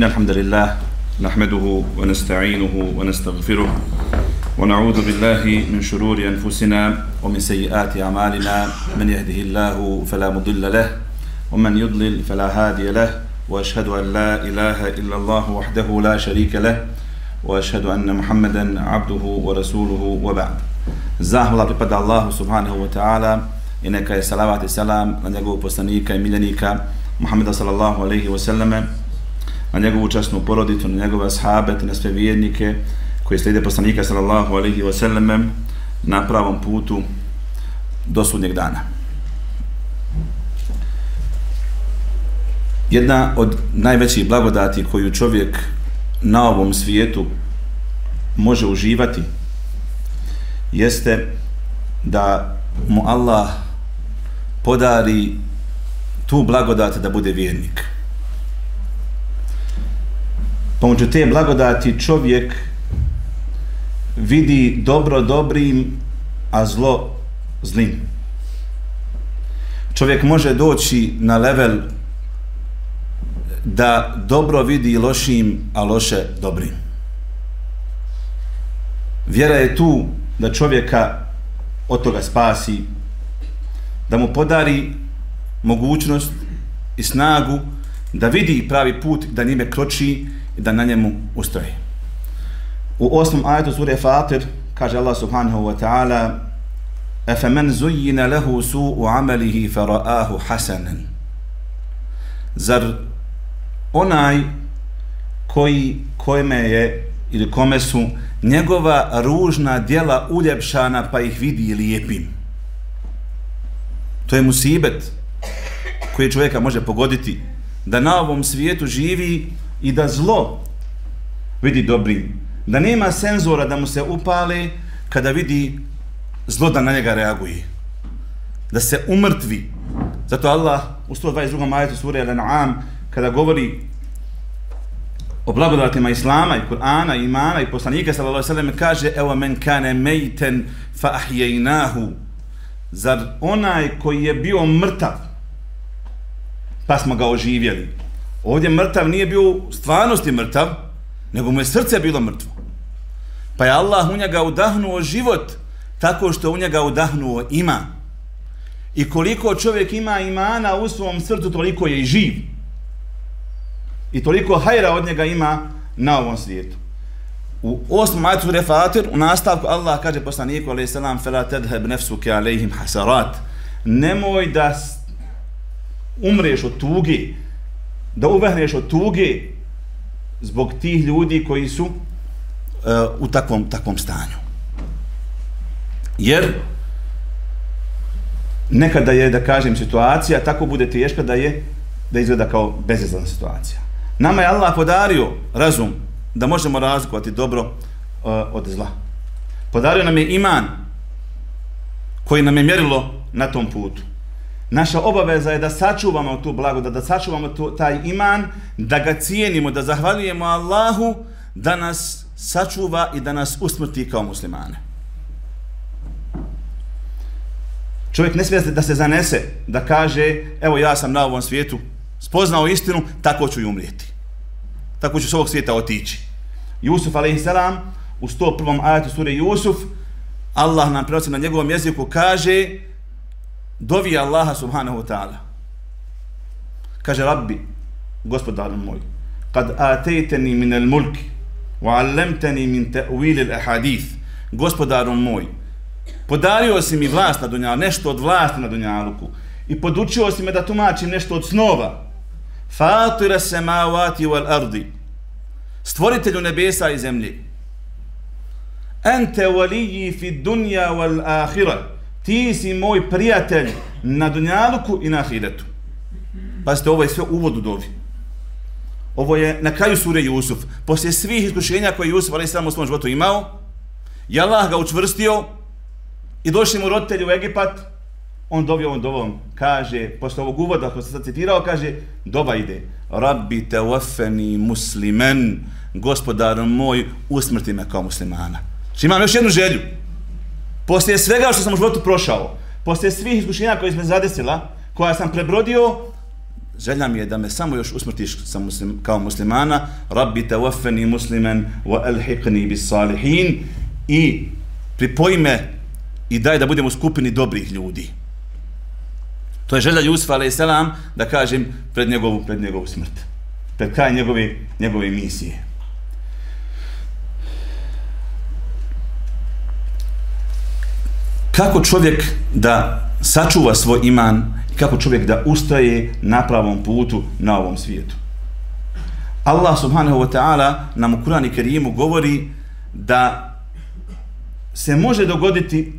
إن الحمد لله نحمده ونستعينه ونستغفره ونعوذ بالله من شرور أنفسنا ومن سيئات أعمالنا. من يهده الله فلا مضل له ومن يضلل فلا هادي له وأشهد أن لا إله إلا الله وحده لا شريك له وأشهد أن محمدا عبده ورسوله وبعد. Zahvala pripada Allahu subhanahu wa ta'ala i neka je salavat i salam na njegovog poslanika i miljenika Muhammeda sallallahu na njegovu časnu porodicu, na njegove ashabe, na sve vjernike koji slijede poslanika sallallahu alaihi wa sallame na pravom putu do sudnjeg dana. Jedna od najvećih blagodati koju čovjek na ovom svijetu može uživati jeste da mu Allah podari tu blagodat da bude vjernik. Pa Pomoću te blagodati čovjek vidi dobro dobrim, a zlo zlim. Čovjek može doći na level da dobro vidi lošim, a loše dobrim. Vjera je tu da čovjeka od toga spasi, da mu podari mogućnost i snagu da vidi pravi put, da njime kroči i da na njemu ustroji. U osmom ajetu sura Fatir kaže Allah subhanahu wa ta'ala أَفَمَنْ زُيِّنَ لَهُ سُوءُ عَمَلِهِ فَرَآهُ حَسَنًا Zar onaj koji kojme je ili kome su njegova ružna djela uljepšana pa ih vidi lijepim. To je musibet koji čovjeka može pogoditi da na ovom svijetu živi i da zlo vidi dobrim. Da nema senzora da mu se upale kada vidi zlo da na njega reaguje. Da se umrtvi. Zato Allah u 122. majetu sura Al-An'am kada govori o blagodatima Islama i Kur'ana i imana i poslanika sallallahu alejhi ve sellem kaže evo men kane mejten fa ahyaynahu zar onaj koji je bio mrtav pa smo ga oživjeli ovdje mrtav nije bio stvarnosti mrtav nego mu je srce bilo mrtvo pa je Allah u njega udahnuo život tako što u njega udahnuo ima i koliko čovjek ima imana u svom srcu toliko je i živ I toliko hajra od njega ima na ovom svijetu. U osmom ajtu sura u nastavku Allah kaže poslaniku alaihi salam fela tedheb nefsuke alaihim hasarat. Nemoj da umreš od tuge, da uvehneš od tuge zbog tih ljudi koji su uh, u takvom, takvom stanju. Jer nekada je, da kažem, situacija tako bude teška da je da izgleda kao bezizlazna situacija. Nama je Allah podario razum da možemo razlikovati dobro uh, od zla. Podario nam je iman koji nam je mjerilo na tom putu. Naša obaveza je da sačuvamo tu blagodat, da sačuvamo tu, taj iman, da ga cijenimo, da zahvalijemo Allahu da nas sačuva i da nas usmrti kao muslimane. Čovjek ne smije da se zanese, da kaže, evo ja sam na ovom svijetu spoznao istinu, tako ću i umrijeti. Tako ću s ovog svijeta otići. Jusuf a.s. u 101. ajatu sure Jusuf, Allah nam prenosi na njegovom jeziku, kaže dovi Allaha subhanahu wa ta'ala. Kaže Rabbi, gospodar moj, kad atejteni min al mulki, wa allemteni min ta'wil al ahadith, gospodaru moj, podario si mi vlast na dunjalu, nešto od vlasti na dunjaluku, i podučio si me da tumačim nešto od snova, Fatira samawati wal ardi. Stvoritelju nebesa i zemlje. Ente waliji fi dunja wal ahira. Ti si moj prijatelj na dunjaluku i na ahiretu. Pazite, ovo je sve uvod u dovi. Ovo je na kraju sure Jusuf. Poslije svih iskušenja koje Jusuf ali samo u svom životu imao, je Allah ga učvrstio i došli mu roditelji u Egipat, on dovi ovom dovom, kaže, posle ovog uvoda koji se sad citirao, kaže, doba ide, Rabbi te wafeni muslimen, gospodar moj, usmrti me kao muslimana. Znači imam još jednu želju. Poslije svega što sam u životu prošao, poslije svih iskušenja koje me zadesila, koja sam prebrodio, želja mi je da me samo još usmrtiš muslim, kao muslimana, rabbi tawaffani musliman wa alhiqni bis salihin i pripoji me i daj da budemo u skupini dobrih ljudi. To je želja Jusufa alaih selam da kažem pred njegovu, pred njegovu smrt. Pred kraj njegove, njegove misije. Kako čovjek da sačuva svoj iman kako čovjek da ustaje na pravom putu na ovom svijetu. Allah subhanahu wa ta'ala nam u Kur'an i Kerimu govori da se može dogoditi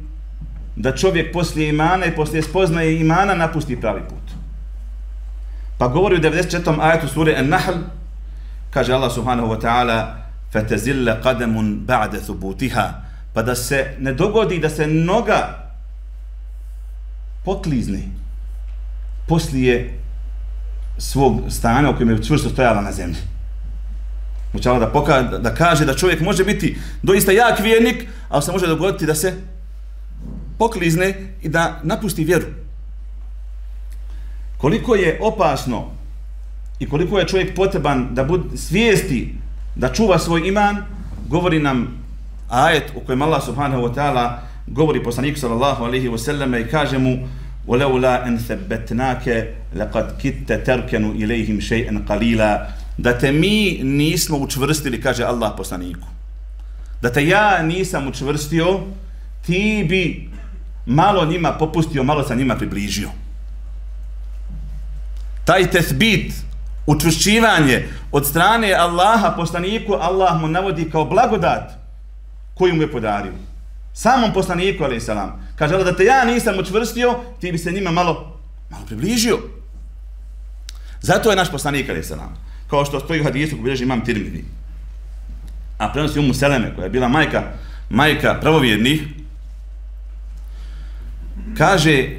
da čovjek poslije imana i poslije spoznaje imana napusti pravi put. Pa govori u 94. ajetu sure An-Nahl, kaže Allah subhanahu wa ta'ala فَتَزِلَّ قَدَمٌ بَعْدَ ثُبُوتِهَا Pa da se ne dogodi da se noga poklizni poslije svog stanja u kojem je čvrsto stojala na zemlji. Učala da, poka, da kaže da čovjek može biti doista jak vjernik, ali se može dogoditi da se poklizne i da napusti vjeru. Koliko je opasno i koliko je čovjek potreban da bud svijesti da čuva svoj iman, govori nam ajet u kojem Allah subhanahu wa ta'ala govori poslaniku sallallahu alaihi wa sallam i kaže mu ولولا ان ثبتناك لقد كدت تركن اليهم شيئا قليلا da te mi nismo učvrstili kaže Allah poslaniku da te ja nisam učvrstio ti bi malo njima popustio malo sa njima približio taj tesbit učvršćivanje od strane Allaha poslaniku Allah mu navodi kao blagodat koju mu je podario. Samom poslaniku ali salam. Kaže da te ja nisam učvrstio ti bi se njima malo malo približio. Zato je naš poslanik ali salam. Kao što stoji u hadisu koji bilježi imam Tirmidhi. A prenosi umu Seleme koja je bila majka majka pravovjernih. Kaže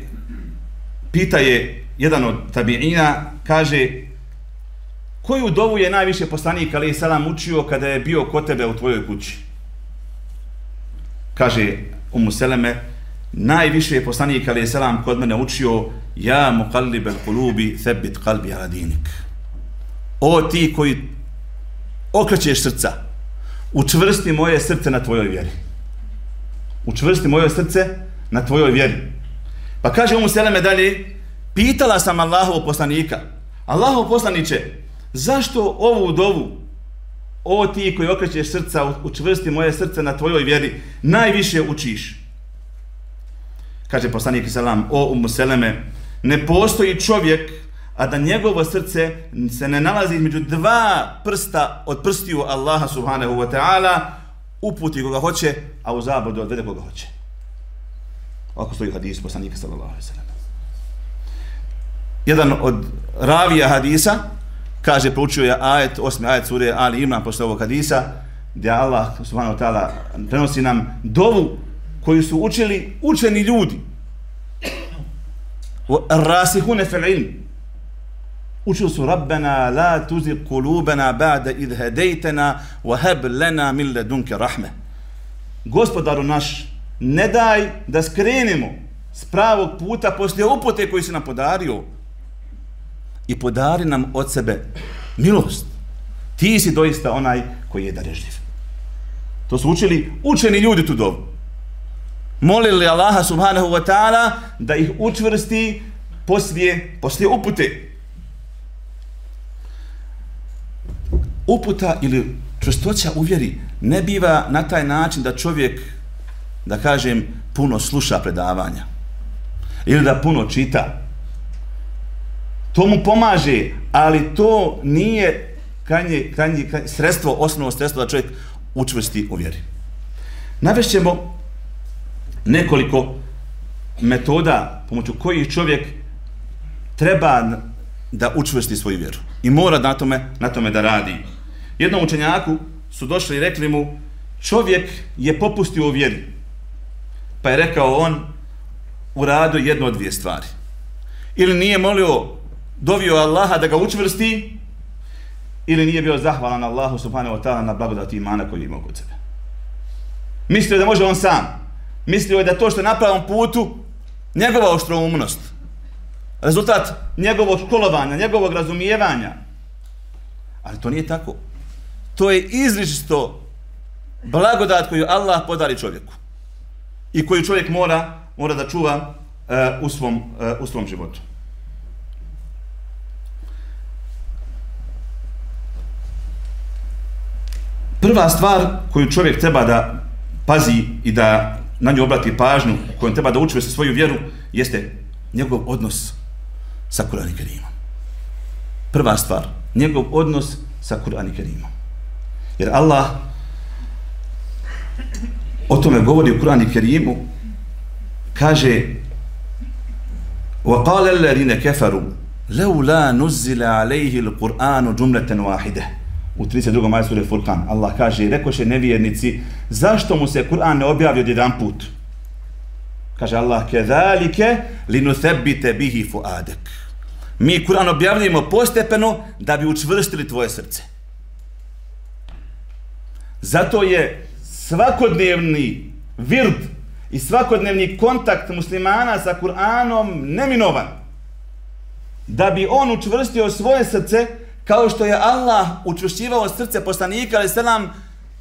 pita je jedan od tabiina kaže koju dovu je najviše poslanik ali salam učio kada je bio kod tebe u tvojoj kući? Kaže Umu Seleme, najviše je poslanik Ali Selam kod mene učio ja mu kalib al kulubi thebit kalbi aladinik. O ti koji okrećeš srca, učvrsti moje srce na tvojoj vjeri. Učvrsti moje srce na tvojoj vjeri. Pa kaže Umu Seleme dalje, pitala sam Allahov poslanika, Allahov poslaniće, zašto ovu dovu o ti koji okrećeš srca, učvrsti moje srce na tvojoj vjeri, najviše učiš. Kaže poslanik Salam, o umu Seleme, ne postoji čovjek, a da njegovo srce se ne nalazi između dva prsta od prstiju Allaha subhanahu wa ta'ala, uputi koga hoće, a u zabodu odvede koga hoće. Ovako stoji hadis poslanika sallallahu alaihi sallam. Jedan od ravija hadisa, kaže, proučio je ajet, osmi ajet sure Ali Imran posle ovog hadisa, gdje Allah subhanahu ta'ala prenosi nam dovu koju su učili učeni ljudi. Rasihune fil ilm. Učili su Rabbena la tuzi kulubena ba'da idh hedejtena wa heb lena min ledunke rahme. Gospodaru naš, ne daj da skrenemo s pravog puta poslije upute koji si nam podario i podari nam od sebe milost. Ti si doista onaj koji je darežljiv. To su učili učeni ljudi tu dobu. Molili Allaha subhanahu wa ta'ala da ih učvrsti poslije, poslije upute. Uputa ili čvrstoća u vjeri ne biva na taj način da čovjek, da kažem, puno sluša predavanja. Ili da puno čita. To mu pomaže, ali to nije kanje, kanje, kanje, sredstvo, osnovno sredstvo da čovjek učvrsti u vjeri. Navešćemo nekoliko metoda pomoću kojih čovjek treba da učvrsti svoju vjeru. I mora na tome, na tome da radi. Jednom učenjaku su došli i rekli mu čovjek je popustio u vjeri. Pa je rekao on u radu jedno od dvije stvari. Ili nije molio dovio Allaha da ga učvrsti ili nije bio zahvalan Allahu subhanahu wa ta'ala na blagodati imana koji ima kod sebe. Mislio da može on sam. Mislio je da to što je na pravom putu njegova oštroumnost. rezultat njegovog školovanja, njegovog razumijevanja. Ali to nije tako. To je izričito blagodat koju Allah podari čovjeku. I koju čovjek mora, mora da čuva uh, u, svom, uh, u svom životu. Prva stvar koju čovjek treba da pazi i da na nju obrati pažnju, kojom treba da učuje sa svoju vjeru, jeste njegov odnos sa Kur'an i Kerimom. Prva stvar, njegov odnos sa Kur'an i Kerimom. Jer Allah o tome govori u Kur'an i Kerimu, kaže وَقَالَ الَّذِينَ كَفَرُوا لَوْ لَا نُزِّلَ عَلَيْهِ الْقُرْآنُ جُمْلَةً وَاحِدَةً u 32. majsu sure Furkan. Allah kaže, rekoše nevjernici, zašto mu se Kur'an ne objavi od jedan put? Kaže Allah, ke dhalike linuthebite bihi fuadek. Mi Kur'an objavljujemo postepeno da bi učvrstili tvoje srce. Zato je svakodnevni vird i svakodnevni kontakt muslimana sa Kur'anom neminovan. Da bi on učvrstio svoje srce, kao što je Allah učvršćivao srce poslanika, ali se nam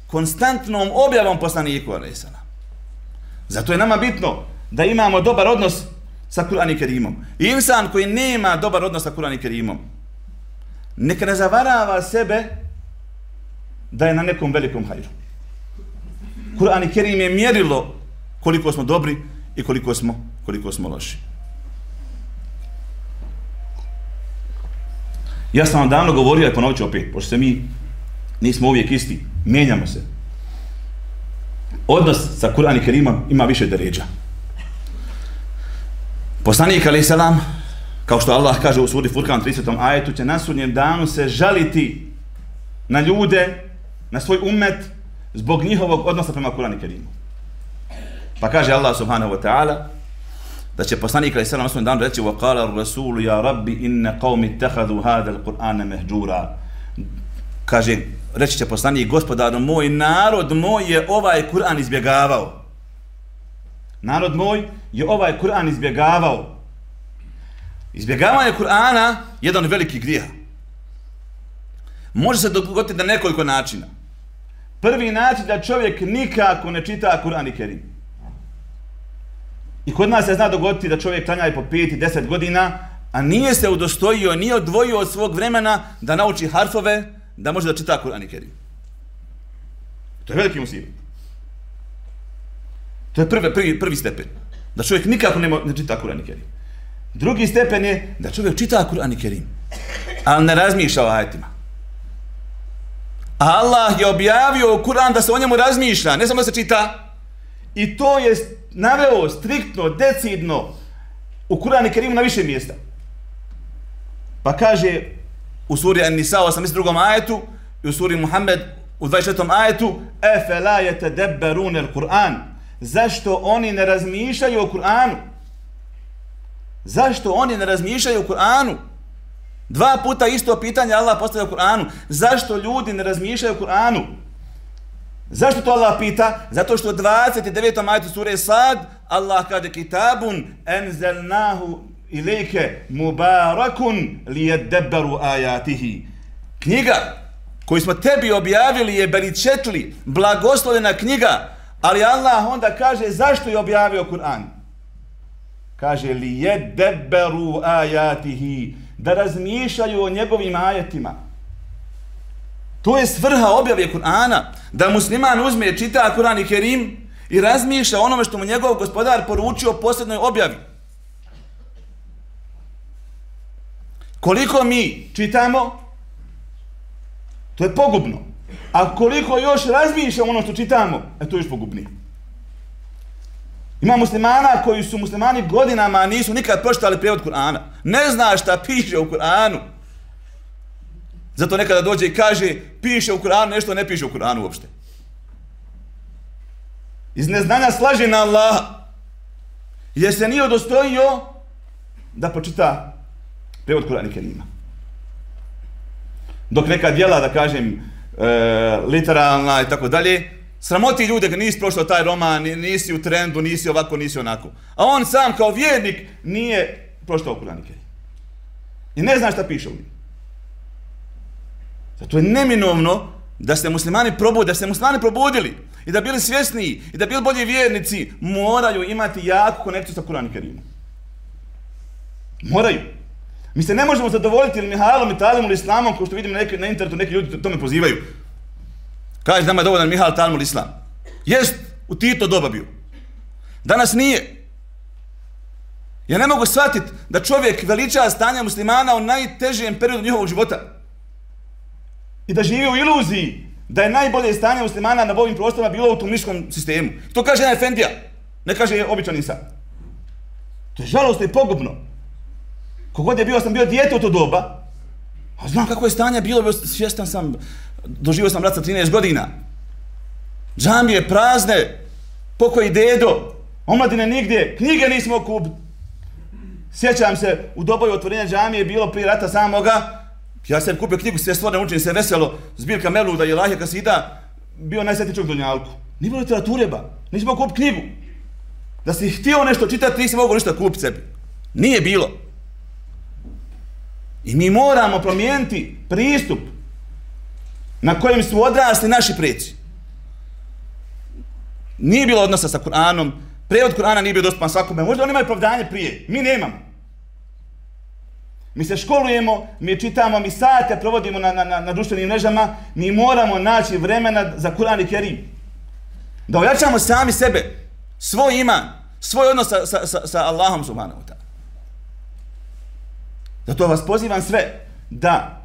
konstantnom objavom poslaniku, ali se nam. Zato je nama bitno da imamo dobar odnos sa Kur'an i Kerimom. Insan koji nema dobar odnos sa Kur'an i Kerimom, neka ne zavarava sebe da je na nekom velikom hajru. Kur'an i Kerim je mjerilo koliko smo dobri i koliko smo, koliko smo loši. Ja sam vam davno govorio, i ponovit ću opet, pošto se mi nismo uvijek isti, mijenjamo se. Odnos sa Kur'an i Kerimom ima više deređa. Poslanik alaih selam, kao što Allah kaže u suri Furkan 30. ajetu, će na sudnjem danu se žaliti na ljude, na svoj umet, zbog njihovog odnosa prema Kur'an i Kerimu. Pa kaže Allah subhanahu wa ta'ala, da će poslanik alejhi selam dan reći wa qala ar-rasul ya rabbi inna qaumi ittakhadhu hadha al-qur'an mahjura. Kaže reći će poslanik gospodaru moj narod moj je ovaj Kur'an izbjegavao. Narod moj je ovaj Kur'an izbjegavao. Izbjegavanje Kur'ana jedan veliki grijeh može se dogoditi na nekoliko načina. Prvi način da čovjek nikako ne čita Kur'an i Kerim. I kod nas se zna dogoditi da čovjek klanja i po 5 i 10 godina, a nije se udostojio, nije odvojio od svog vremena da nauči harfove, da može da čita Kur'an i Kerim. To je veliki musibet. To je prvi, prvi, prvi stepen. Da čovjek nikako ne, ne čita Kur'an i Kerim. Drugi stepen je da čovjek čita Kur'an i Kerim, ali ne razmišlja o ajetima. Allah je objavio Kur'an da se o njemu razmišlja, ne samo da se čita. I to je naveo striktno, decidno u Kur'an i Kerimu na više mjesta. Pa kaže u suri An-Nisa u 82. ajetu i u suri Muhammed u 24. ajetu Efe la jete debberun el Kur'an zašto oni ne razmišljaju o Kur'anu? Zašto oni ne razmišljaju o Kur'anu? Dva puta isto pitanje Allah postavlja u Kur'anu. Zašto ljudi ne razmišljaju o Kur'anu? Zašto to Allah pita? Zato što u 29. majtu sure Sad Allah kaže kitabun enzelnahu ilike mubarakun li jeddeberu ajatihi. Knjiga koju smo tebi objavili je beričetli, blagoslovena knjiga Ali Allah onda kaže zašto je objavio Kur'an? Kaže li jedeberu ajatihi da razmišljaju o njegovim ajetima. To je svrha objave Kur'ana. Da musliman uzme, čita Kur'an i Kerim i razmišlja onome što mu njegov gospodar poručio posljednoj objavi. Koliko mi čitamo, to je pogubno. A koliko još razmišljamo ono što čitamo, e to je još pogubnije. Ima muslimana koji su muslimani godinama, a nisu nikad pročitali prijevod Kur'ana. Ne zna šta piše u Kur'anu. Zato nekada dođe i kaže, piše u Kur'anu nešto, ne piše u Kur'anu uopšte. Iz neznanja slaže na Allaha. Jer se nije odostojio da počita prevod Kur'ana i Kerima. Dok neka djela, da kažem, e, literalna i tako dalje, sramoti ljude kad nisi prošao taj roman, nisi u trendu, nisi ovako, nisi onako. A on sam kao vjernik nije prošao Kur'an i Kerim. I ne zna šta piše u njim. Zato je neminovno da se muslimani probude, da se muslimani probudili i da bili svjesniji i da bili bolji vjernici, moraju imati jaku konekciju sa Kur'an i Kerimom. Moraju. Mi se ne možemo zadovoljiti ili Mihajlom, i Talimom ili Islamom, kao što vidim neki, na internetu, neki ljudi to tome pozivaju. Kaže, nama je dovoljan Mihajl, Talim ili Islam. Jest, u Tito doba bio. Danas nije. Ja ne mogu shvatiti da čovjek veliča stanja muslimana u najtežijem periodu njihovog života. I da živi u iluziji da je najbolje stanje muslimana na ovim prostorima bilo u tom sistemu. To kaže jedan Efendija, ne kaže običan insan. To je žalostno i pogubno. Kogod je bio, sam bio dijete u to doba, a znam kako je stanje bilo, svjestan sam, doživio sam rat sa 13 godina. Džamije prazne, pokoji dedo, omladine nigdje, knjige nismo kupili. Sjećam se, u doboju otvorenja džamije bilo prije rata samoga, ja sam kupio knjigu sve stvorne učenje, se veselo, zbirka Meluda i Lahija Kasida, bio najsretniji čovjek Donjalku. Nije bilo literature ba, nisi mogu kupiti knjigu. Da si htio nešto čitati, nisi mogu ništa kupiti sebi. Nije bilo. I mi moramo promijeniti pristup na kojem su odrasli naši preci. Nije bilo odnosa sa Kur'anom, prevod Kur'ana nije bio dostupan svakome. Možda oni imaju pravdanje prije. Mi nemamo. Mi se školujemo, mi čitamo, mi sate provodimo na, na, na, na društvenim mrežama. Mi moramo naći vremena za Kur'an i Kerim. Da ojačamo sami sebe, svoj iman, svoj odnos sa, sa, sa, sa Allahom subhanahu wa ta'ala. Zato vas pozivam sve da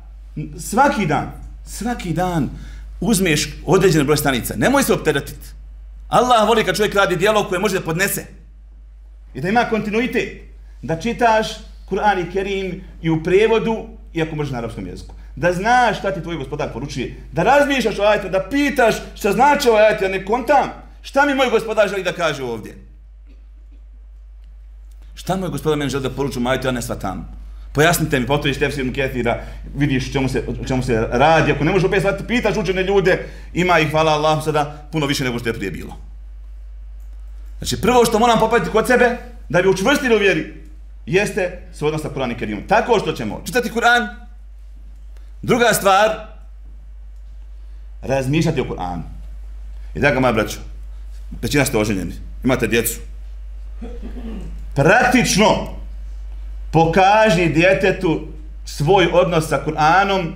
svaki dan, svaki dan uzmeš određen broj stanica. Nemoj se opteretiti. Allah voli kad čovjek radi dijelo koje može da podnese. I da ima kontinuitet. Da čitaš Kur'an i Kerim i u prevodu, iako možeš na arapskom jeziku. Da znaš šta ti tvoj gospodar poručuje. Da razmišljaš o ajetu, da pitaš šta znači ovaj ajte, ja ne kontam. Šta mi moj gospodar želi da kaže ovdje? Šta moj gospodar meni želi da poruču, o ajetu, ja ne svatam. Pojasnite mi, potojiš tefsir Ketira, vidiš čemu se, čemu se radi. Ako ne možeš opet shvatiti, pitaš učene ljude, ima ih, hvala Allahu, sada puno više nego što je prije bilo. Znači, prvo što moram popatiti kod sebe, da bi učvrstili u vjeri, jeste s odnos sa Kur'an i Kerimom. Tako što ćemo čitati Kur'an. Druga stvar, razmišljati o Kur'anu. I da ga moja braćo, većina ste oženjeni, imate djecu. Praktično, pokaži djetetu svoj odnos sa Kur'anom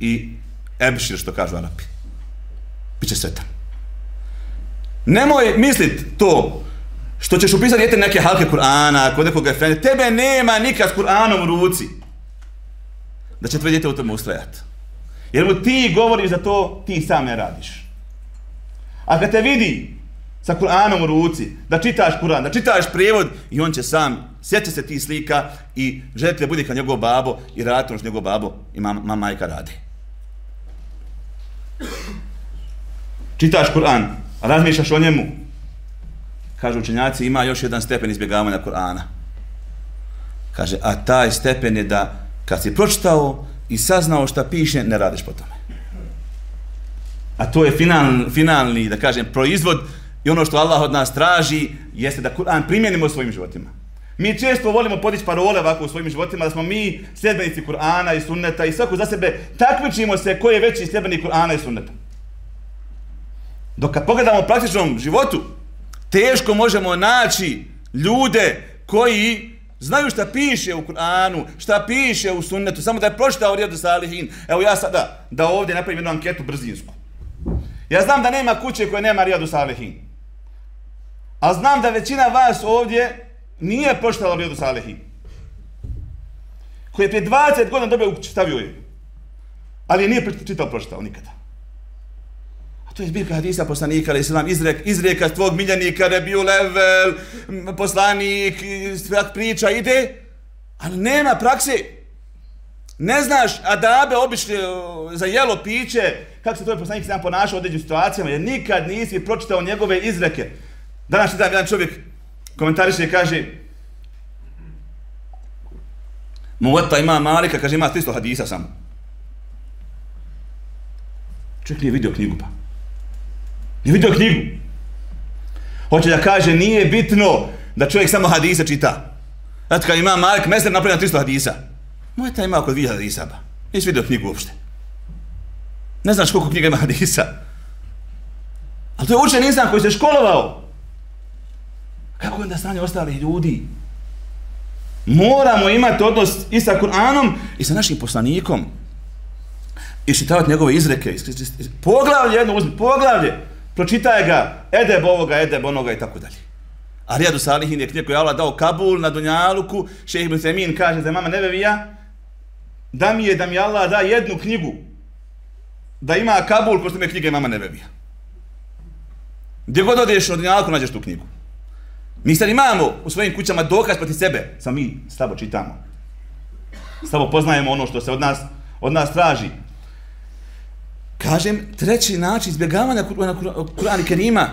i ebšir, što kažu Arapi. Biće sretan. Nemoj mislit to što ćeš upisati djete neke halke Kur'ana, kod nekog efendi, tebe nema nikad s Kur'anom u ruci. Da će tvoje djete u tome ustrajati. Jer mu ti govoriš za to, ti sam ne radiš. A kad te vidi sa Kur'anom u ruci, da čitaš Kur'an, da čitaš prijevod i on će sam, sjeća se ti slika i želite da bude kao njegov babo i raditi ono što njegov babo i mama, mama majka radi. Čitaš Kur'an, razmišljaš o njemu, kažu učenjaci, ima još jedan stepen izbjegavanja Kur'ana. Kaže, a taj stepen je da kad si pročitao i saznao šta piše, ne radiš po tome. A to je final, finalni, da kažem, proizvod I ono što Allah od nas traži jeste da Kur'an primjenimo u svojim životima. Mi često volimo podići parole ovako u svojim životima, da smo mi sljedbenici Kur'ana i sunneta i svako za sebe takmičimo se ko je veći sljedbenik Kur'ana i sunneta. Dok kad pogledamo u praktičnom životu, teško možemo naći ljude koji znaju šta piše u Kur'anu, šta piše u sunnetu, samo da je pročitao Rijadu Salihin. Evo ja sada da ovdje napravim jednu anketu brzinsku. Ja znam da nema kuće koje nema Rijadu Salihin. A znam da većina vas ovdje nije pročitala Rijadu Salihin. Koji je prije 20 godina dobio ukući, stavio je. Ali je nije čitao pročitao nikada. To je zbirka hadisa poslanika, ali islam, izrek, izreka tvog miljenika, rebiju level, poslanik, svak priča, ide, ali nema prakse. Ne znaš adabe obične za jelo piće, kako se to je poslanik sam ponašao u određenim situacijama, jer nikad nisi pročitao njegove izreke. Danas je jedan čovjek komentariše i kaže Muvata ima Malika, kaže ima 300 hadisa samo. Čovjek nije vidio knjigu pa. Nije vidio knjigu. Hoće da kaže nije bitno da čovjek samo hadisa čita. Zato kad ima Malik Mesner napravljeno 300 hadisa. Moj taj ima oko dvije hadisa, Nisi vidio knjigu uopšte. Ne znaš koliko knjiga ima hadisa. Ali to je učen insan koji se školovao. Kako onda stanje ostali ljudi? Moramo imati odnos i sa Kur'anom i sa našim poslanikom. I šitavati njegove izreke. Poglavlje jedno uzmi, poglavlje pročitaje ga, edeb ovoga, edeb onoga i tako dalje. A Rijadu Salihin je knjeg koji je Allah dao Kabul na Dunjaluku. Šehe Ibn Semin kaže za mama Nebevija da mi je da mi Allah da jednu knjigu da ima Kabul pošto mi me knjige mama Nebevija. Gdje god odeš od Dunjaluku nađeš tu knjigu. Mi sad imamo u svojim kućama dokaz proti sebe, sam mi slabo čitamo. Slabo poznajemo ono što se od nas, od nas traži. Kažem, treći način izbjegavanja Kur'ana i Kerima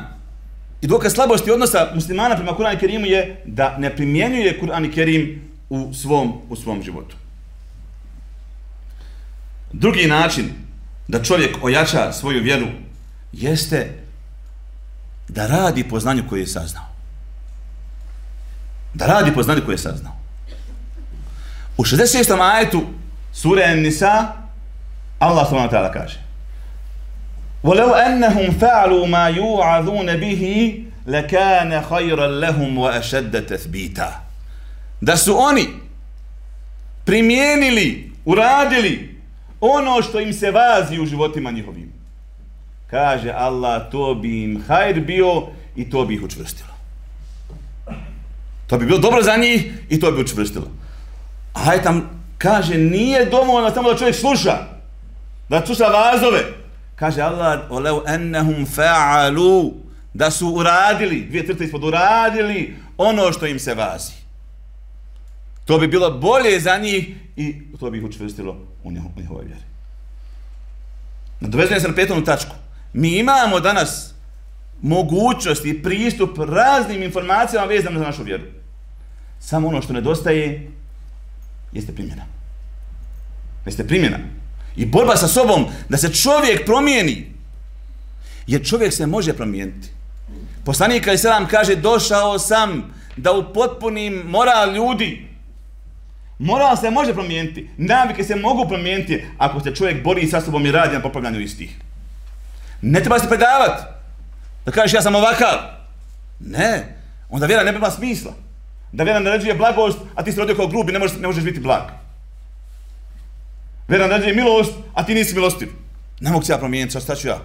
i dokaz slabosti odnosa muslimana prema Kur'ana i Kerimu je da ne primjenjuje Kur'an i Kerim u svom, u svom životu. Drugi način da čovjek ojača svoju vjeru jeste da radi po znanju koje je saznao. Da radi po znanju koje je saznao. U 66. ajetu sure Nisa Allah subhanahu wa ta'ala kaže وَلَوْ أَنَّهُمْ فَعْلُوا مَا يُوعَذُونَ بِهِ لَكَانَ خَيْرًا لَهُمْ وَأَشَدَّ تَثْبِيتًا Da su oni primijenili, uradili ono što im se vazi u životima njihovim. Kaže Allah, to bi im hajr bio i to bi ih učvrstilo. To bi bilo dobro za njih i to bi učvrstilo. A je tam, kaže, nije dovoljno samo da čovjek sluša, da sluša vazove. Kaže Allah, olev ennehum fa'alu, da su uradili, dvije crte ispod, uradili ono što im se vazi. To bi bilo bolje za njih i to bi ih učvrstilo u njihovoj vjeri. Nadovezujem se na petom tačku. Mi imamo danas mogućnost i pristup raznim informacijama vezanim za našu vjeru. Samo ono što nedostaje jeste primjena. Jeste primjena. I borba sa sobom da se čovjek promijeni. Jer čovjek se može promijeniti. Poslanik Ali Selam kaže došao sam da upotpunim moral ljudi. Moral se može promijeniti. Navike se mogu promijeniti ako se čovjek bori sa sobom i radi na popravljanju istih. Ne treba se predavati. Da kažeš ja sam ovakav. Ne. Onda vjera ne bi smisla da vjera naređuje blagost, a ti si rodio kao grubi, ne možeš, ne možeš biti blag. Vjera je milost, a ti nisi milostiv. Ne mogu se ja promijeniti, šta ću ja?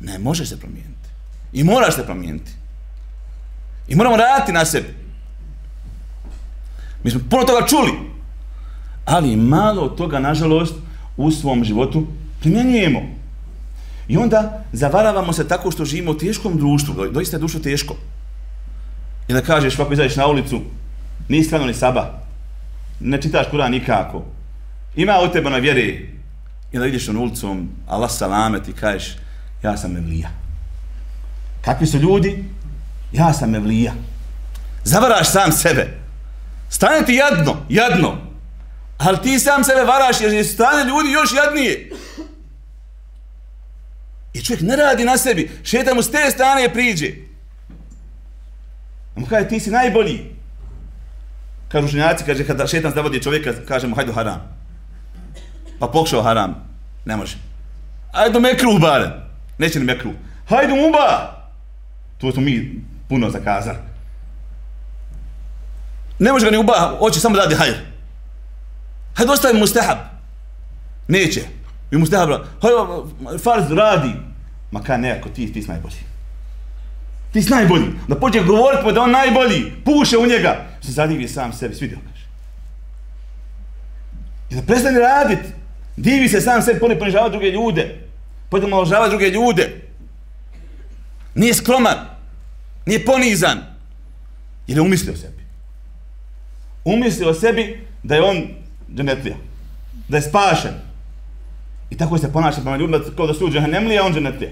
Ne, možeš se promijeniti. I moraš se promijeniti. I moramo raditi na sebi. Mi smo puno toga čuli, ali malo toga, nažalost, u svom životu primjenjujemo. I onda zavaravamo se tako što živimo u teškom društvu, doista je društvo teško. I da kažeš, kako izađeš na ulicu, nisi klanio ni saba, ne čitaš Kur'an nikako, ima u tebe na vjeri, i da vidiš on ulicom, Allah salamet i kažeš, ja sam Evlija. Kakvi su ljudi? Ja sam Evlija. Zavaraš sam sebe. Stane ti jadno, jadno. Ali ti sam sebe varaš jer stane ljudi još jadnije. I čovjek ne radi na sebi. Šeta mu s te strane priđe. A mu kaže, ti si najbolji. Kažu učenjaci, kaže, kada šetan zavodi čovjeka, kaže mu, hajdu haram. Pa pokušao haram. Ne može. Ajde mekru, bare. Neće ni mekru. Hajde muba. To smo mi puno zakazali. Ne može ga ni uba, hoće samo radi hajr. Hajde ostavi mustahab. Neće. I mustahab, hajde, farz radi. Ma kaj ne, ako ti, ti si najbolji. Ti si najbolji. Da pođe govoriti mu da on najbolji. Puše u njega. Se zadivi sam sebi. Svidio kaže. I da prestane radit. Divi se sam sebi. Pone ponižava druge ljude. Potom maložava druge ljude. Nije skroman. Nije ponizan. Jer je umislio sebi. Umislio sebi da je on dženetlija. Da je spašen. I tako se ponaša prema ljudima kao da su u on dženetlija.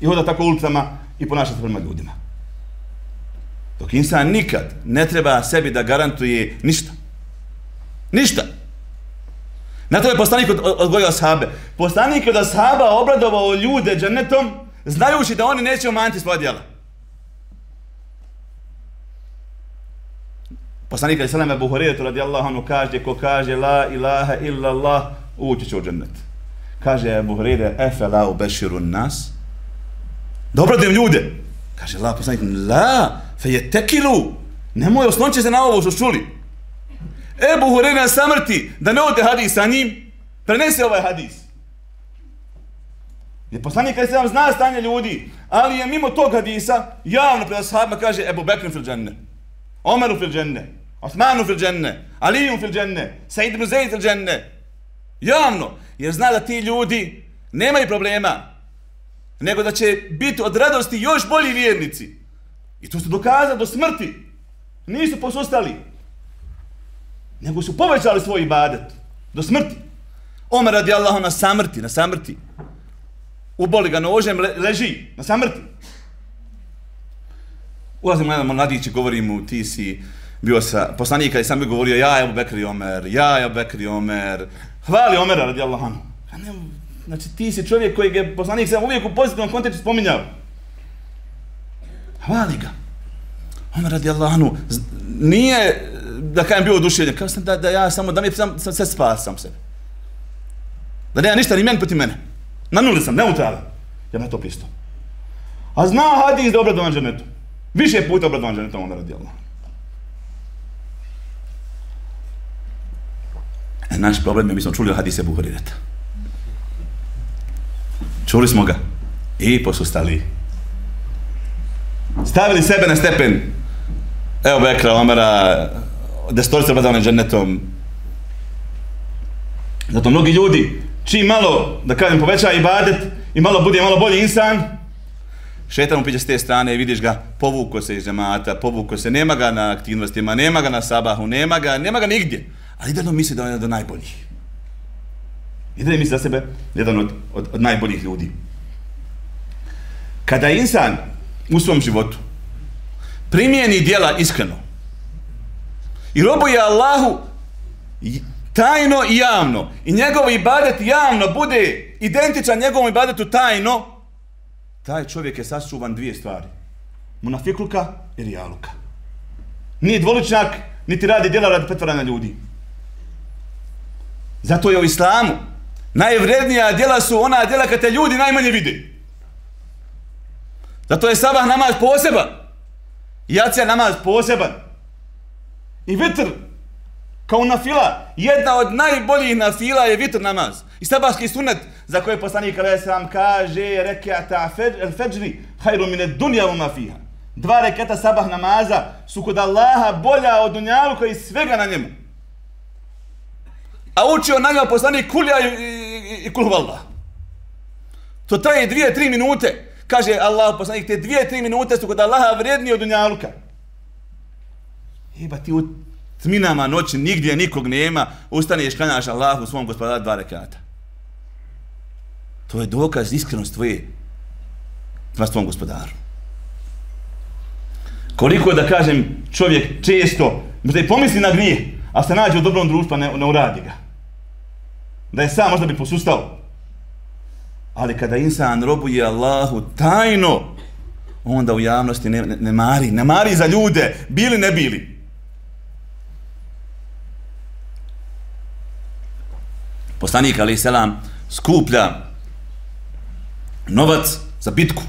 I hoda tako ulicama i ponaša se prema ljudima. Dok insan nikad ne treba sebi da garantuje ništa. Ništa. Na to je poslanik od, odgojio sahabe. Poslanik je od sahaba obradovao ljude dženetom, znajući da oni neće umanjiti svoje djela. Poslanik Ali Salama Buharijetu radijallahu anhu kaže, ko kaže la ilaha illa Allah, ući će u džennet. Kaže Buharije, efe la u nas. Dobro da im ljude. Kaže la, poslanik, la, fe je tekilu. Nemoj, osnoće se na ovo što čuli. Ebu Hurena samrti, da ne ode hadis sa njim, prenese ovaj hadis. Jer poslanik kada se vam zna stanje ljudi, ali je mimo tog hadisa, javno pred ashabima kaže, Ebu Bekrin fil dženne, Omeru fil dženne, Osmanu fil dženne, Aliju fil dženne, Said ibn Zaid fil dženne. Javno, jer zna da ti ljudi nemaju problema, nego da će biti od radosti još bolji vjernici. I to su dokazali do smrti. Nisu posustali. Nego su povećali svoj ibadet. Do smrti. Omer radi Allahu na samrti, na samrti. Uboli ga nožem, leži na samrti. Ulazimo jedan mladić i govori mu, ti si bio sa poslanika i sam bi govorio, ja Ebu Bekri Omer, ja Ebu Bekri Omer. Hvali Omera radi Allahu Allah. Znači ti si čovjek koji je poslanik sam uvijek u pozitivnom kontekstu spominjao. Hvali ga. Omer radi Allah. Nije, da kajem bio oduševljen, kao sam da, da ja samo, da mi sam, sam se spasam sebe. Da nema ništa ni meni proti mene. Na nuli sam, neutralan. Ja na to pisto. A zna hadis da obradovan dženetu. Više puta obradovan ženetom onda radi Allah. E, naš problem je, mi smo čuli hadise Buharireta. Čuli smo ga. I posustali. Stavili sebe na stepen. Evo Bekra, Omara, destorice obradovan džennetom. Zato mnogi ljudi, čim malo, da kažem, poveća ibadet i malo bude malo bolji insan, šetan upiđe s te strane i vidiš ga, povuko se iz džemata, povuko se, nema ga na aktivnostima, nema ga na sabahu, nema ga, nema ga nigdje. Ali ideno misli da je jedan od najboljih. Ideno misli za sebe jedan od, od, od najboljih ljudi. Kada insan u svom životu primijeni dijela iskreno i robuje Allahu tajno i javno i njegov ibadet javno bude identičan njegovom ibadetu tajno, taj čovjek je sačuvan dvije stvari. Munafikluka i rijaluka. Nije dvoličnjak, niti radi djela radi pretvaranja ljudi. Zato je u islamu najvrednija djela su ona djela kad te ljudi najmanje vide. Zato je sabah namaz poseban. Jacija namaz poseban. I vitr kao nafila. Jedna od najboljih nafila je vitr namaz. I sabahski sunet za koje poslanik alaih sallam kaže rekiata al-fajri hajru mine dunja u mafija. Dva rekata sabah namaza su kod Allaha bolja od dunjalu koji svega na njemu. A učio na njoj poslanik kulja i, i, i kulhuvallah. To traje dvije, tri minute. Kaže Allah poslanik, te dvije, tri minute su kod Allaha vrijednije od dunjaluka. Eba ti u tminama noći nigdje nikog nema, ustaneš klanjaš Allahu svom gospodaru dva rekata. To je dokaz iskrenost tvoje prema svom gospodaru. Koliko da kažem čovjek često, možda i pomisli na grije, a se nađe u dobrom društvu, ne, ne uradi ga. Da je sam možda bi posustao. Ali kada insan robuje Allahu tajno, onda u javnosti ne, ne, ne mari, ne mari za ljude, bili ne bili. Poslanik, ali selam, skuplja novac za bitku.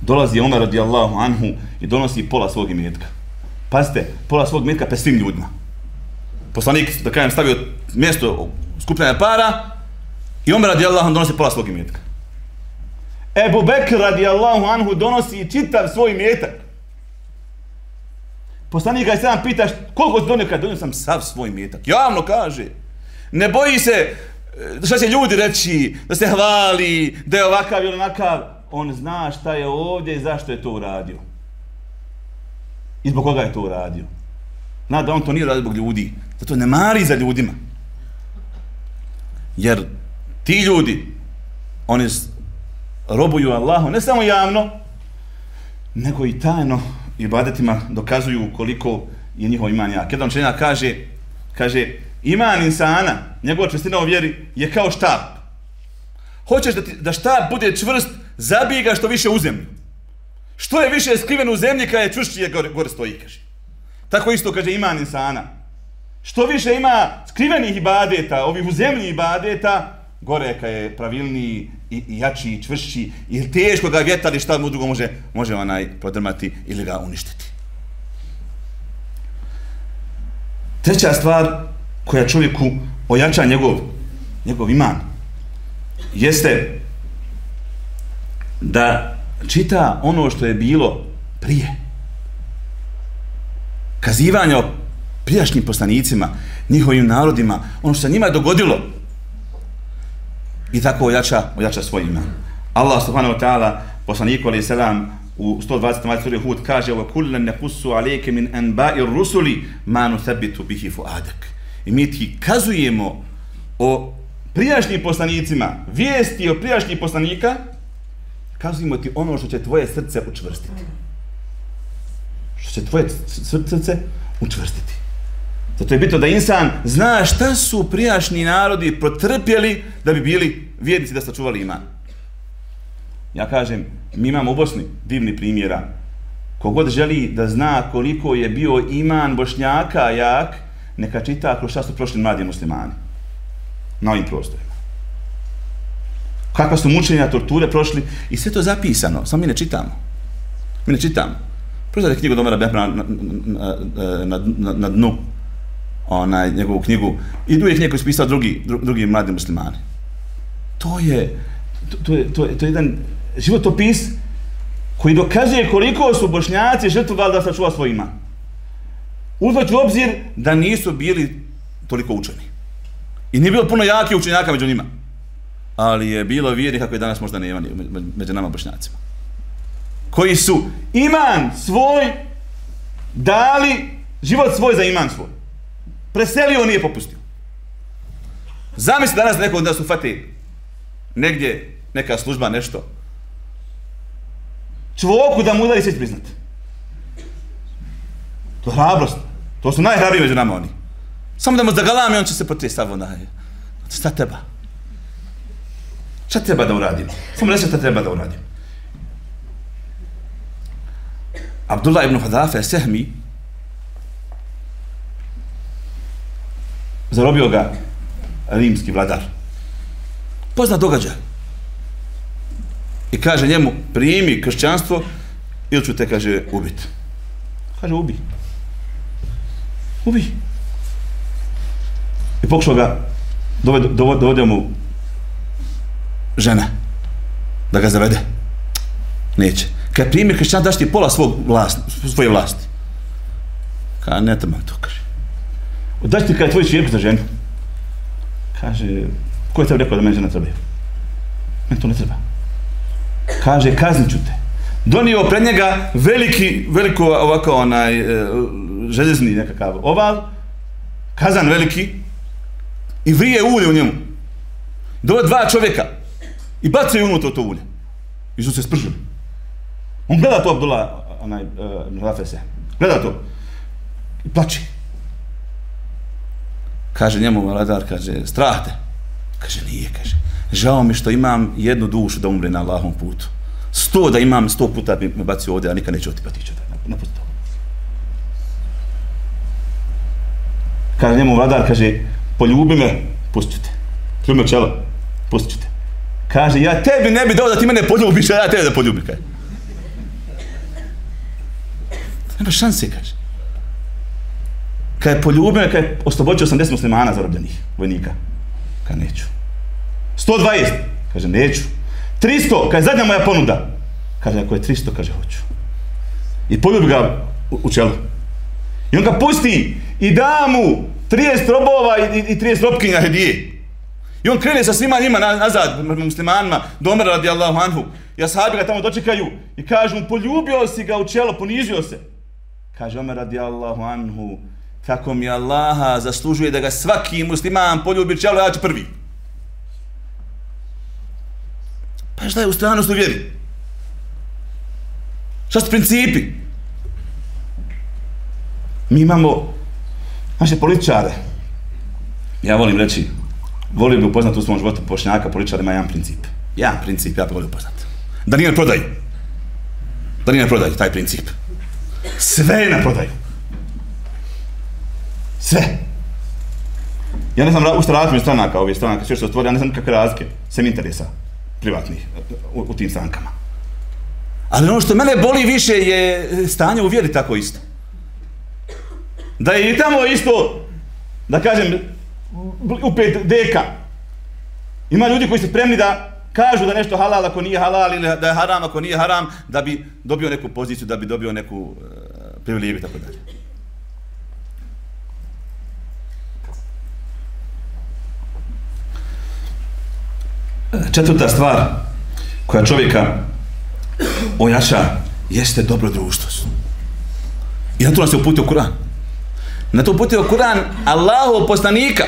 Dolazi Omer radijallahu anhu i donosi pola svog imetka. Pazite, pola svog imetka pe svim ljudima. Poslanik, da kajem, stavio mjesto skupljanja para i Omer radijallahu anhu donosi pola svog imetka. Ebu Bekr radijallahu anhu donosi čitav svoj imetak. Poslanik ga je sam pitaš koliko si donio kad donio sam sav svoj imetak. Javno kaže. Ne boji se eh, šta će ljudi reći, da se hvali, da je ovakav ili onakav, on zna šta je ovdje i zašto je to uradio. I zbog koga je to uradio. Zna da on to nije uradio zbog ljudi. Zato ne mari za ljudima. Jer ti ljudi, oni robuju Allahu, ne samo javno, nego i tajno i badetima dokazuju koliko je njihov iman jak. Jedan čenja kaže, kaže, iman insana, njegova čvrstina u vjeri, je kao štab. Hoćeš da, ti, da štab bude čvrst, zabij ga što više u zemlju. Što je više skriven u zemlji, kada je čvršći je gore, gore stoji, kaže. Tako isto kaže iman insana. Što više ima skrivenih ibadeta, ovih u zemlji ibadeta, goreka je pravilniji i, i jači i čvršći i teško ga vjetar i šta mu drugo može, može onaj podrmati ili ga uništiti. Treća stvar koja čovjeku ojača njegov, njegov iman jeste da čita ono što je bilo prije. Kazivanje o prijašnjim poslanicima, njihovim narodima, ono što se njima dogodilo, i tako ojača, ojača svoj iman. Allah subhanahu wa ta'ala, poslaniku alaih salam, u 120. majte ovaj suri Hud kaže wa kullan naqussu alayka min anba'ir rusuli ma nuthabbitu bihi fu'adak. I mi ti kazujemo o prijašnjim poslanicima, vijesti o prijašnjih poslanika, kazujemo ti ono što će tvoje srce učvrstiti. Što će tvoje srce učvrstiti. Zato je bitno da insan zna šta su prijašnji narodi protrpjeli da bi bili vjernici da sačuvali iman. Ja kažem, mi imamo u Bosni divni primjera. Kogod želi da zna koliko je bio iman bošnjaka jak, neka čita kroz šta su prošli mladi muslimani. Na ovim prostorima. Kakva su mučenja, torture prošli i sve to zapisano, samo mi ne čitamo. Mi ne čitamo. Prozdajte knjigu Domara Behra na, na, na, na, na dnu onaj, njegovu knjigu. I uvijek neko ispisao drugi, drugi mladi muslimani. To je, to, to, je, to, je, to je jedan životopis koji dokazuje koliko su bošnjaci žrtvovali da sačuva svoj iman. Uzvać u obzir da nisu bili toliko učeni. I nije bilo puno jakih učenjaka među njima. Ali je bilo vjeri kako je danas možda nema među nama bošnjacima. Koji su iman svoj dali život svoj za iman svoj. Preselio, nije popustio. Zamisli danas neko da su fati negdje neka služba, nešto. Čvoku da mu udari sve priznat. To je hrabrost. To su najhrabiji među nama oni. Samo da mu zagalame, on će se potrije stavu na Šta treba? Šta treba da uradim? Samo reći šta treba da uradim. Abdullah ibn Hadafe Sehmi zarobio ga rimski vladar. Pozna događaj. I kaže njemu, primi kršćanstvo ili ću te, kaže, ubiti. Kaže, ubi. Ubi. I pokušao ga, dovodio, dovodio mu žena da ga zavede. Neće. Kad primi kršćanstvo, daš ti pola svog vlast, svoje vlasti. Ka ne treba to, kaže. Daš ti kada tvoj čirku za ženu. Kaže, ko je tebi rekao da meni žena treba? Meni to ne treba. Kaže, kaznit ću te. Donio pred njega veliki, veliko ovako onaj e, željezni nekakav oval, kazan veliki, i vrije ulje u njemu. Dovo dva čovjeka i bacaju unutra to ulje. I su se spržili. On gleda to Abdullah, onaj, uh, Rafese. Gleda to. I plače. Kaže njemu vladar, kaže, strah te. Kaže, nije, kaže. Žao mi što imam jednu dušu da umre na Allahom putu. Sto da imam, sto puta bi me bacio ovdje, a nikad neću otipati ići ovdje. Ne pusti Kaže njemu vladar, kaže, poljubi me, pustit te. Poljubi me čelo, pustit te. Kaže, ja tebi ne bi dao da ti mene poljubiš, a ja tebe da poljubim, kaže. Nema šanse, kaže kad je poljubio, kad je oslobođio 80 muslimana zarobljenih vojnika. Kaže, neću. 120, kaže neću. 300, kaže, zadnja moja ponuda. Kaže, ako je 300, kaže, hoću. I poljubi ga u, u čelu. I on ga pusti i da mu 30 robova i, i, i 30 robkinja hedije. I on krene sa svima njima nazad, muslimanima, do Omera radijallahu anhu. Ja ashabi ga tamo dočekaju i kažu mu, poljubio si ga u čelo, ponizio se. Kaže Omer radijallahu anhu, kako mi Allaha zaslužuje da ga svaki musliman poljubi čelo, ja ću prvi. Pa šta je u u vjeri? Šta su principi? Mi imamo naše političare. Ja volim reći, volim bi upoznat u svom životu pošnjaka, političara ima jedan princip. Jedan princip, ja bi volio upoznat. Da nije na prodaju. Da nije na prodaju, taj princip. Sve je na prodaju. Sve. Ja ne znam u što raditi stranaka, ove stranaka, sve što stvori, ja ne znam kakve razlike, sem interesa privatnih u, u tim strankama. Ali ono što mene boli više je stanje u vjeri tako isto. Da je i tamo isto, da kažem, u pet deka, ima ljudi koji su spremni da kažu da nešto halal ako nije halal ili da je haram ako nije haram, da bi dobio neku poziciju, da bi dobio neku uh, privilegiju i tako dalje. Četvrta stvar koja čovjeka ojača jeste dobro društvo. I na to nas je uputio Kur'an. Na to uputio Kur'an Allahov poslanika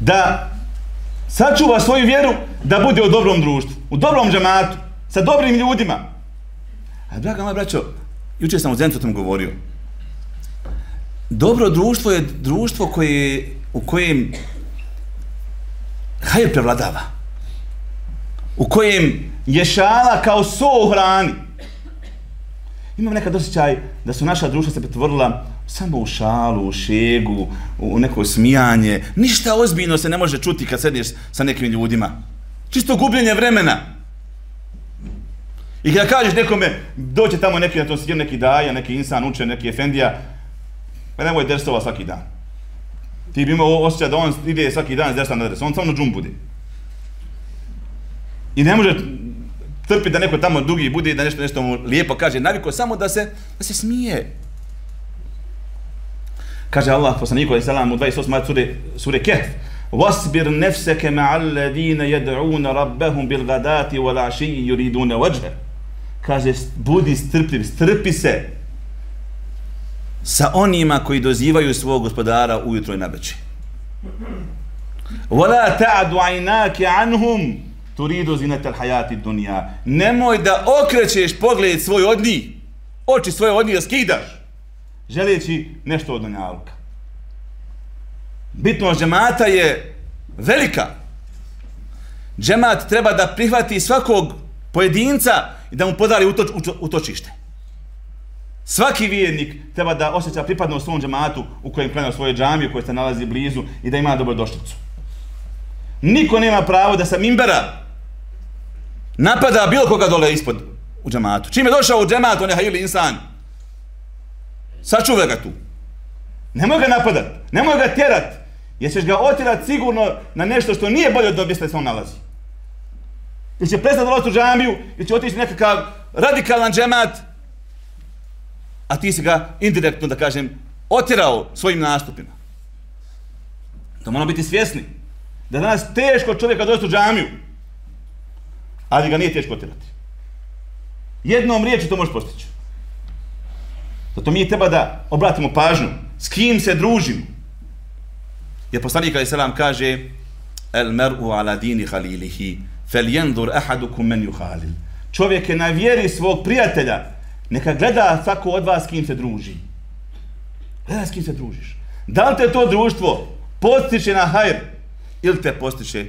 da sačuva svoju vjeru da bude u dobrom društvu, u dobrom džamatu, sa dobrim ljudima. A draga moja braćo, juče sam u Zencu tom govorio. Dobro društvo je društvo koje, u kojem hajr prevladava. U kojem je šala kao so u hrani. Imam nekad osjećaj da su naša društva se pretvorila samo u šalu, u šegu, u neko smijanje. Ništa ozbiljno se ne može čuti kad sediš sa nekim ljudima. Čisto gubljenje vremena. I kada kažeš nekome, doće tamo neki na to sjedio neki daja, neki insan uče, neki efendija, pa nemoj dersova svaki dan. Ti bi imao osjećaj da on ide svaki dan iz desna na dres, on samo džum bude. I ne može trpiti da neko tamo dugi bude i da nešto nešto mu lijepo kaže, naviko samo da se, da se smije. Kaže Allah poslaniku alejhi selam u 28. sure sure Kehf: "Wasbir nafsaka ma'al ladina yad'un rabbahum bil ghadati wal 'ashi yuriduna wajha." Kaže budi strpljiv, strpi se sa onima koji dozivaju svog gospodara ujutro i navečer. Wala ta'du 'aynaka 'anhum turidu zinata al-hayati ad-dunya. Nemoj da okrećeš pogled svoj od njih. Oči svoje od njih da skidaš želeći nešto od dunjaluka. Bitnost džemata je velika. Džemat treba da prihvati svakog pojedinca i da mu podari utoč, utočište. Svaki vjernik treba da osjeća pripadnost svom džamatu u kojem klanja svoje džamije, koje se nalazi blizu i da ima dobrodošlicu. Niko nema pravo da sa mimbera napada bilo koga dole ispod u džamatu. Čim je došao u džamat, on je hajili insan. Sačuvaj ga tu. Nemoj ga napadat, nemoj ga tjerat, jer ćeš ga otjerat sigurno na nešto što nije bolje od objesta se on nalazi. Ili će prestati dolaziti u džamiju, ili će otići nekakav radikalan džemat, a ti si ga indirektno, da kažem, otjerao svojim nastupima. Da moramo biti svjesni da danas teško čovjeka dovesti u džamiju, ali ga nije teško otjerati. Jednom riječi to može postići. Zato mi treba da obratimo pažnju s kim se družimo. Jer poslanik Ali Selam kaže El mer'u ala dini halilihi fel jendur ahadukum men juhalil. Čovjek je na vjeri svog prijatelja. Neka gleda svako od vas s kim se druži. Gleda s kim se družiš. Da li te to društvo postiče na hajr ili te postiče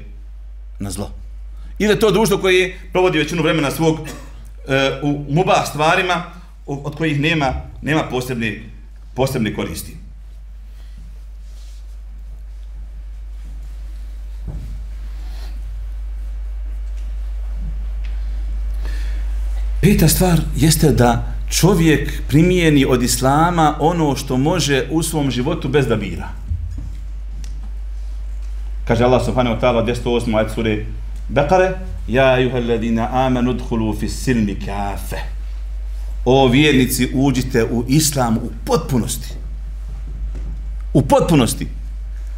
na zlo? Ili to društvo koje provodi većinu vremena svog e, u mubah stvarima, od kojih nema nema posebne posebne koristi. Peta stvar jeste da čovjek primijeni od islama ono što može u svom životu bez da bira. Kaže Allah subhanahu wa ta'ala 208. ajat sure Bekare Ja ayuha alladina amanu dhulu fi silmi kafe o vjernici uđite u islam u potpunosti. U potpunosti.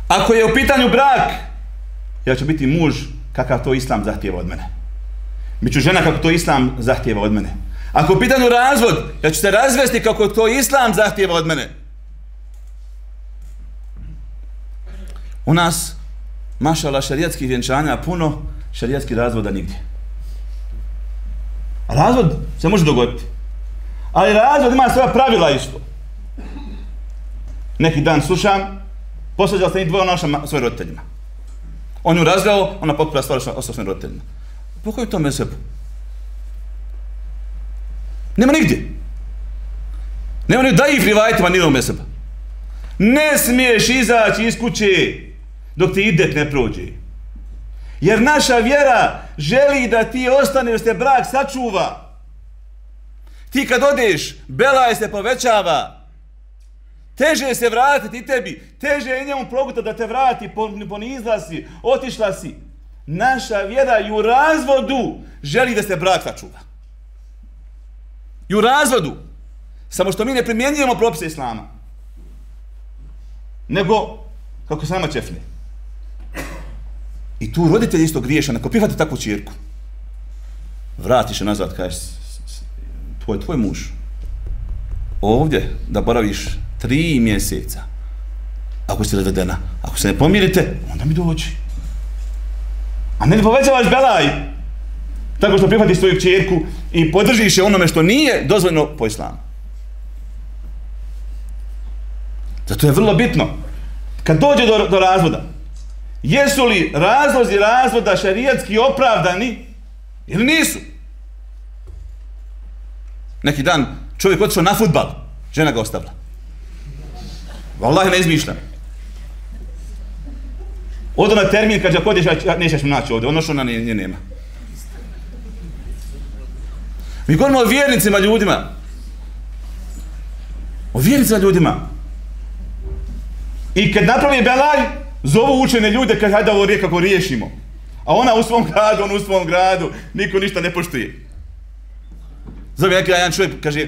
Ako je u pitanju brak, ja ću biti muž kakav to islam zahtjeva od mene. Biću žena kako to islam zahtjeva od mene. Ako je u pitanju razvod, ja ću se razvesti kako to islam zahtjeva od mene. U nas, mašala šarijatskih vjenčanja puno, šarijatskih razvoda nigdje. A razvod se može dogoditi. Ali razvod ima svoja pravila isto. Neki dan slušam, posveđala sam i dvoje našim svojim roditeljima. On ju razveo, ona potpura stvar sa svojim roditeljima. Po kojoj to mesebu? Nema nigdje. Nema ni da ih rivajtima nije u mesebu. Ne smiješ izaći iz kuće dok ti idet ne prođe. Jer naša vjera želi da ti ostane, da se brak sačuva. Ti kad odeš, belaj se povećava. Teže se vratiti tebi. Teže je njemu proguta da te vrati, ponizla si, otišla si. Naša vjera i u razvodu želi da se brak sačuva. I u razvodu. Samo što mi ne primjenjujemo propise Islama. Nego, kako sama čefne. I tu roditelj isto griješan, ako prihvate takvu čirku, vratiš je nazad, kažeš, tvoj, tvoj muž, ovdje da boraviš tri mjeseca, ako si razvedena, ako se ne pomirite, onda mi dođi. A ne povećavaš belaj, tako što prihvatiš svoju čerku i podržiš je onome što nije dozvoljeno po islamu. Zato je vrlo bitno, kad dođe do, do razvoda, jesu li razlozi razvoda šarijatski opravdani ili nisu? Neki dan čovjek otišao na futbal, žena ga ostavila. Wallahi ne izmišljam. Odo na termin, kaže, ako odeš, nećeš mi naći ovdje, ono što ona nje nema. Mi govorimo o vjernicima ljudima. O vjernicima ljudima. I kad napravi belaj, zovu učene ljude, kaže, hajde ovo kako riješimo. A ona u svom gradu, on u svom gradu, niko ništa ne poštuje. Zove neki jedan čovjek, kaže,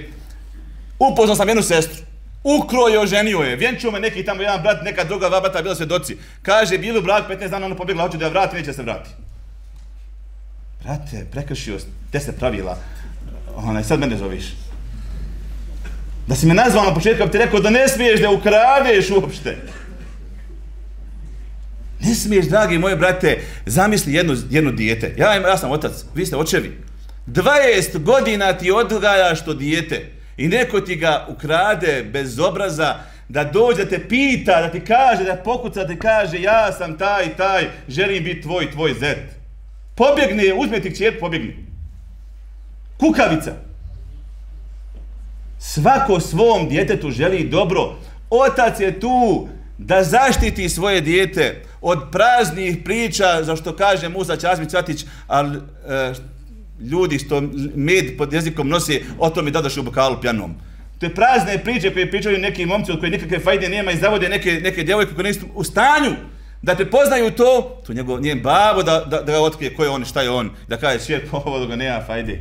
upoznao sam jednu sestru, Ukro je, oženio je, vjenčio me neki tamo jedan brat, neka druga vabata, bila svjedoci. Kaže, bilo brak, 15 dana, ona pobjegla, hoće da je vrati, neće se vrati. Brate, prekršio, te se pravila, onaj, sad mene zoveš. Da si me nazvao na početku, ti rekao da ne smiješ da ukradeš uopšte. Ne smiješ, dragi moje brate, zamisli jedno, jedno dijete. Ja, ja sam otac, vi ste očevi. 20 godina ti odgajaš to dijete i neko ti ga ukrade bez obraza da dođe da te pita, da ti kaže, da pokuca, da ti kaže ja sam taj, taj, želim biti tvoj, tvoj zet. Pobjegne, uzme ti kćer, pobjegne. Kukavica. Svako svom djetetu želi dobro. Otac je tu da zaštiti svoje dijete od praznih priča, za što kaže Musa Ćazmić Cvatić, ali e, ljudi što med pod jezikom nosi, o tome da daš u bokalu pjanom. To je prazne priče koje pričaju neki momci od koje nikakve fajde nema i zavode neke, neke djevojke koje nisu u stanju da te poznaju to, to njegov, njen babo da, da, da ga otkrije ko je on i šta je on, da kaže svijet po ovo ga nema fajde.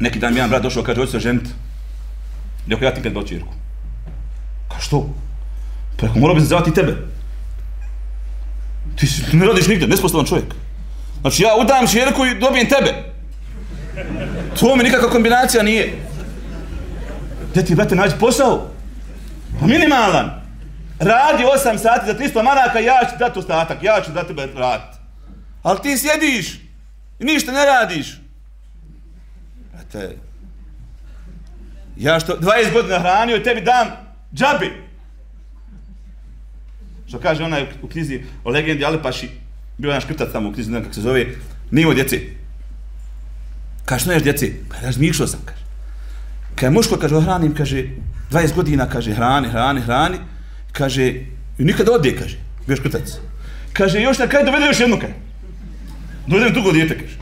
Neki dan mi jedan brat došao, kaže, hoće se ženiti. Rekao, ja ti kad doći Irku. Ka što? Pa rekao, morao bi se zvati tebe. Ti si, ne radiš nigde, nespostavan čovjek. Znači, ja udam čerku i dobijem tebe. To mi nikakva kombinacija nije. Gdje ti, brate, nađi posao? Pa minimalan. Radi 8 sati za 300 maraka, ja ću dati ostatak, ja ću dati tebe raditi. Ali ti sjediš i ništa ne radiš. Brate, ja što 20 godina hranio, tebi dam džabi. Što kaže onaj u knjizi o legendi Alepaši, bio jedan škrtac tamo u knjizi, ne kako se zove, nimo djece. Kaže, što neš djece? Pa razmišljao sam, kaže. Kaže, muško, kaže, hranim, kaže, 20 godina, kaže, hrani, hrani, hrani, kaže, i nikada ode, kaže, bio škrtac. Kaže, još na kraju dovede još jednu, kaže. Dovede drugo djete, kaže.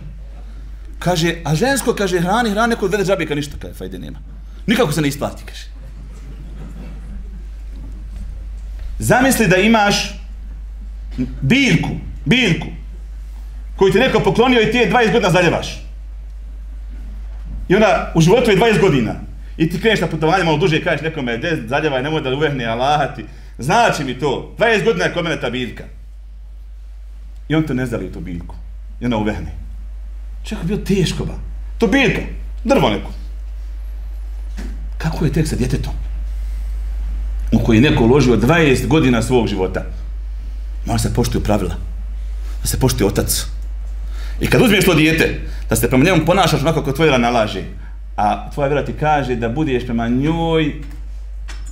Kaže, a žensko, kaže, hrani, hrani, neko dovede džabe, ništa, kaže, fajde nema. Nikako se ne isplati, kaže. Zamisli da imaš biljku, biljku, koju ti neko poklonio i ti je 20 godina zaljevaš. I ona u životu je 20 godina. I ti kreneš na putovanje malo duže i kažeš nekome, de zaljevaj, nemoj da uvehne Allahati. Znači mi to, 20 godina je kod mene ta biljka. I on te ne zali tu biljku. I ona uvehne. Čekaj, bio teško ba. To biljka, drvo neko. Kako je tek sa djetetom? U koji neko uložio 20 godina svog života. Mora se poštuju pravila. Da se poštuje otac. I kad uzmiješ to dijete, da se prema njemu ponašaš onako kako tvoja nalaže, a tvoja vjera ti kaže da budeš prema njoj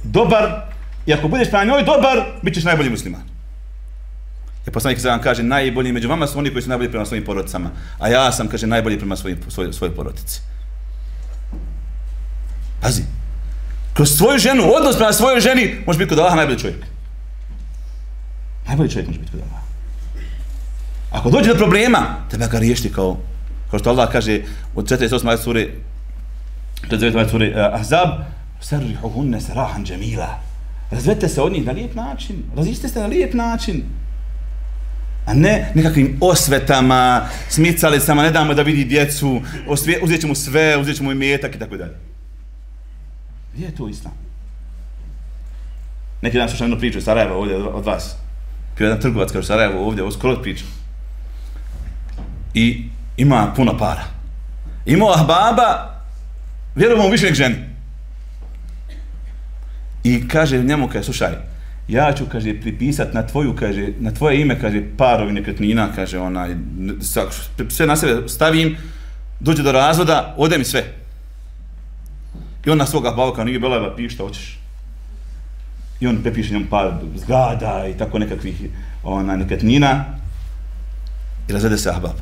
dobar, i ako budeš prema njoj dobar, bit ćeš najbolji musliman. Jer poslanik se kaže, najbolji među vama su oni koji su najbolji prema svojim porodicama, a ja sam, kaže, najbolji prema svojim, svoj, svojoj porodici. Pazi. Kroz svoju ženu, odnos prema svojoj ženi, može biti kod Allaha najbolji čovjek. Najbolji čovjek može biti kod Allaha. Ako dođe do problema, treba ga riješiti kao, kao što Allah kaže u 48. ajat suri, 49. ajat suri uh, Ahzab, sarrihuhunne sarahan džemila. Razvete se od njih na lijep način, Razište se na lijep način. A ne nekakvim osvetama, smicalicama, ne damo da vidi djecu, uzet ćemo sve, uzet ćemo imetak i tako dalje. Gdje je to islam? Neki dan slušam jednu priču iz Sarajeva ovdje od vas. Pio jedan trgovac kao Sarajevo ovdje, ovo skoro priča. I ima puno para. Imao ahbaba, vjerovom više nek ženi. I kaže njemu, kaže, slušaj, ja ću, kaže, pripisat na tvoju, kaže, na tvoje ime, kaže, parovi nekretnina, kaže, onaj, sve na sebe stavim, dođe do razvoda, ode mi sve. I on na svoga bavka nije beleva, pi šta hoćeš. I on prepiše njom par zgrada i tako nekakvih ona, nekretnina i razvede se ahbab.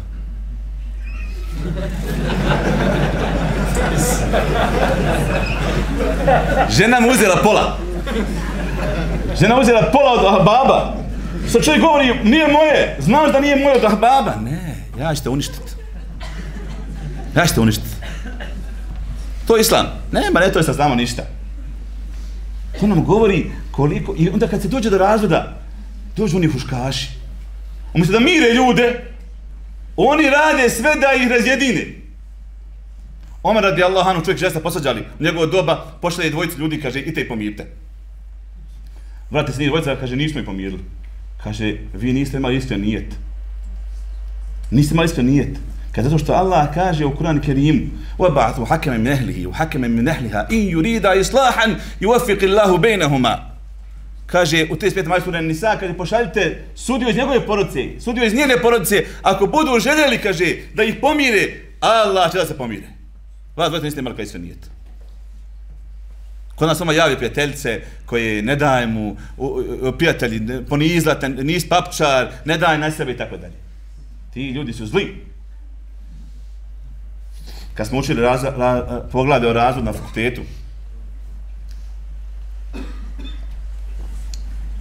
Žena mu uzela pola. Žena uzela pola od ahbaba. Što čovjek govori, nije moje, znaš da nije moje od ahbaba. Ne, ja ću te uništiti. Ja ću te uništiti. To je islam. Nema, ne, to je sa znamo ništa. To nam govori koliko... I onda kad se dođe do razvoda, dođu oni huškaši. Umjesto da mire ljude, oni rade sve da ih razjedine. Omer radi Allahanu čovjek žesta posađali. U njegovo doba pošle dvojicu ljudi, kaže, i pomirite. pomirte. Vrate se nije dvojica, kaže, nismo i pomirili. Kaže, vi niste imali iskren nijet. Niste imali iskren nijet. Kad zato što Allah kaže u Kur'an Kerimu وَبَعْثُ حَكَمًا مِنْ أَهْلِهِ وَحَكَمًا مِنْ أَهْلِهَا إِنْ يُرِيدَ إِصْلَاحًا يُوَفِّقِ اللَّهُ بَيْنَهُمَا Kaže u 35. majstvu Nisa, kaže pošaljite sudiju iz njegove porodice, sudiju iz njene porodice, ako budu željeli, kaže, da ih pomire, Allah će da se pomire. Vas dvojte niste imali kaj sve nijet. Kod nas samo javi prijateljice koje ne daje mu, prijatelji, ponizlate, nis papčar, ne daje na sebe i tako dalje. Ti ljudi su zli kad smo učili raz, ra, e, poglade o razvodu na fakultetu,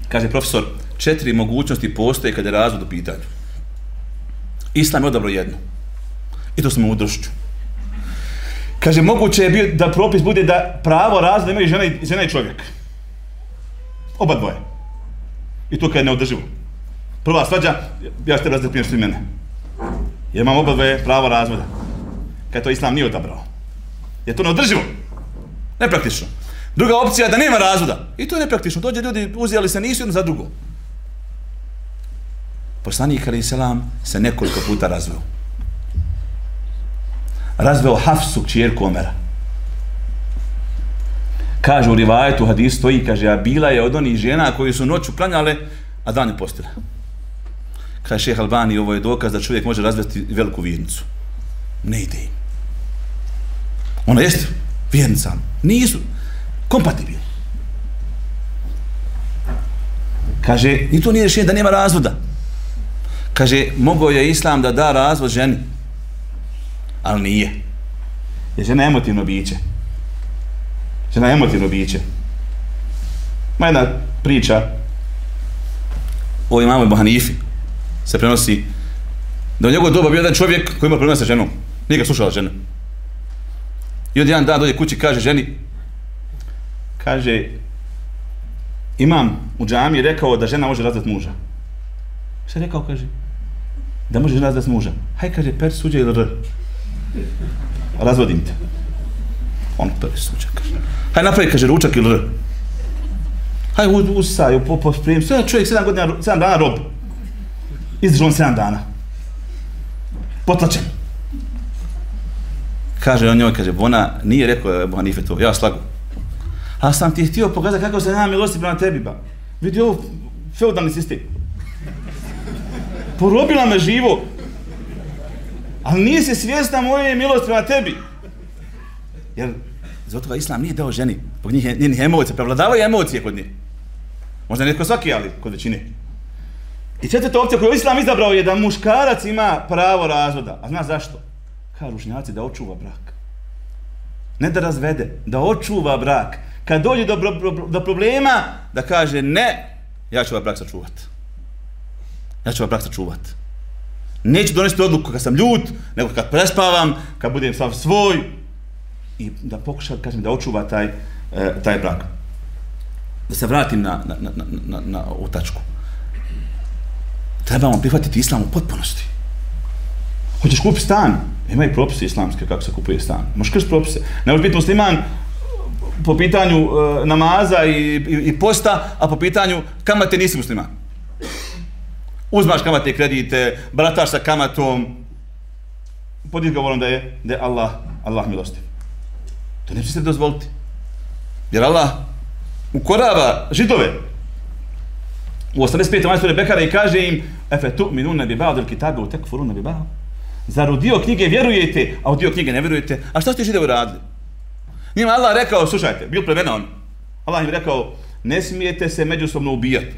kaže profesor, četiri mogućnosti postoje kada je razvod u pitanju. Islam je odabro jedno. I to smo u dršću. Kaže, moguće je bio da propis bude da pravo razvoda imaju žena i, žena i čovjek. Oba dvoje. I to kada je neodrživo. Prva svađa, ja ću te razdeliti što mene. Jer imam oba dvoje pravo razvoda kad to islam nije odabrao. Je to neodrživo? Nepraktično. Druga opcija je da nema razvoda. I to je nepraktično. Dođe ljudi, uzijali se, nisu jedno za drugo. Poslanik Ali Selam se nekoliko puta razveo. Razveo Hafsu, čjerku Omera. Kaže u rivajetu hadis stoji, kaže, a bila je od onih žena koji su noću klanjale, a dan je postile. Kaže šeh Albani, ovo je dokaz da čovjek može razvesti veliku vjernicu. Ne ide im. Ona jeste vjernica. Nisu kompatibilni. Kaže, i to nije rješenje da nema razvoda. Kaže, mogao je Islam da da razvod ženi. Ali nije. Je žena emotivno biće. Žena emotivno biće. Ma jedna priča o imamo Ebu Hanifi se prenosi da u njegovoj doba bio jedan čovjek koji ima problema sa ženom. Nije ga slušala žena. I od jedan dan dođe kući kaže ženi, kaže, imam u džami rekao da žena može razdat muža. Šta je rekao, kaže? Da može žena razdat muža. Haj, kaže, per suđa ili r. Razvodim te. On per suđa, kaže. Haj, napravi, kaže, ručak ili r. Haj, usaj, po, po, prijem. Sve čovjek, sedam godina, sedam dana rob. Izdržao on sedam dana. Potlačen kaže on njoj, kaže, ona nije rekao Ebu Hanife to, ja slagu. A sam ti htio pokazati kako se nema milosti prema tebi, ba. Vidi ovo feudalni sistem. Porobila me živo. Ali nije se svjesna moje milosti prema tebi. Jer zato ga Islam nije dao ženi, Pog njih, njenih emocija, prevladavaju emocije kod njih. Možda netko svaki, ali kod većine. I četvrta opcija koju Islam izabrao je da muškarac ima pravo razvoda. A zna zašto? Kažu žnjaci da očuva brak. ne da razvede, da očuva brak. Kad dođe do, do, do problema, da kaže ne, ja ću ovaj brak sačuvat. Ja ću ovaj brak sačuvat. Neću donesti odluku kad sam ljut, nego kad prespavam, kad budem sam svoj, i da pokuša, kažem, da očuva taj, e, taj brak. Da se vratim na, na, na, na, na ovu tačku. Trebamo prihvatiti islam u potpunosti. Hoćeš kupiti stan? Ima i propise islamske kako se kupuje stan. Možeš kroz propise. Ne možeš biti musliman po pitanju e, namaza i, i, i posta, a po pitanju kamate nisi musliman. Uzmaš kamate kredite, brataš sa kamatom, pod izgovorom da je, da je Allah, Allah milostiv. To ne se dozvoliti. Jer Allah ukorava židove. U 85. majstore Bekara i kaže im Efe tu minun ne bi bao del kitabe u tek furun ne bi. Zar u dio knjige vjerujete, a u dio knjige ne vjerujete? A što ste židovi radili? Njima Allah rekao, slušajte, bil prevena on. Allah im rekao, ne smijete se međusobno ubijati.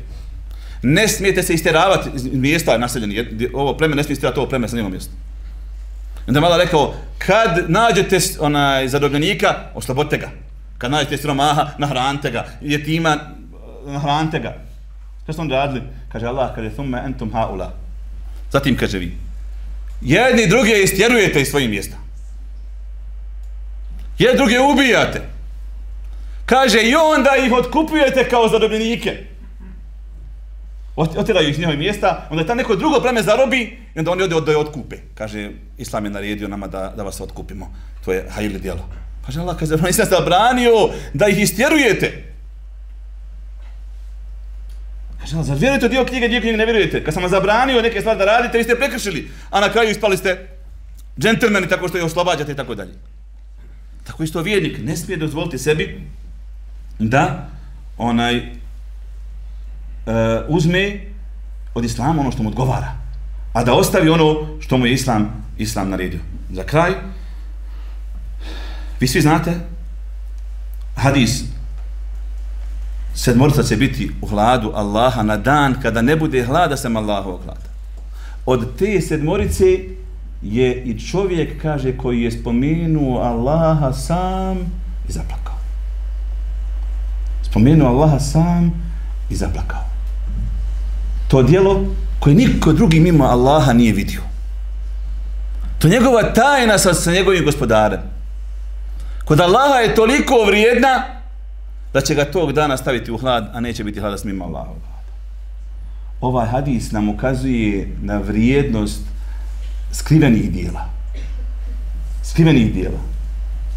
Ne smijete se isteravati iz mjesta naseljeni. Ovo pleme ne smije isterati ovo pleme sa njima mjesta. Onda je Allah rekao, kad nađete onaj zadobljenika, oslobodite ga. Kad nađete siromaha, nahranite ga. Jetima, nahranite ga. Što su on radili? Kaže Allah, kaže, thumme entum haula. Zatim kaže vi, jedni druge istjerujete iz svojih mjesta. Jedni druge ubijate. Kaže, i onda ih otkupujete kao zarobljenike. Otjeraju ih iz njihovih mjesta, onda je tam neko drugo pleme zarobi i onda oni ode od, otkupe. Kaže, Islam je naredio nama da, da vas otkupimo. To je hajili djelo. Pa kaže Allah, kaže, Islam se zabranio da ih istjerujete. Kaže Allah, zar vjerujete dio knjige, dio knjige ne vjerujete? Kad sam vam zabranio neke stvari da radite, vi ste prekršili, a na kraju ispali ste džentlmeni tako što je oslobađate i tako dalje. Tako isto vjernik ne smije dozvoliti sebi da onaj uh, uzme od islama ono što mu odgovara, a da ostavi ono što mu je islam, islam naredio. Za kraj, vi svi znate hadis sedmorica će biti u hladu Allaha na dan kada ne bude hlada sam Allahovog hlada. Od te sedmorice je i čovjek, kaže, koji je spomenuo Allaha sam i zaplakao. Spomenuo Allaha sam i zaplakao. To dijelo koje niko drugi mimo Allaha nije vidio. To njegova tajna sa, sa njegovim gospodarem. Kod Allaha je toliko vrijedna da će ga tog dana staviti u hlad, a neće biti hlada smima Allahov. Allaha. Ovaj hadis nam ukazuje na vrijednost skrivenih dijela. Skrivenih dijela.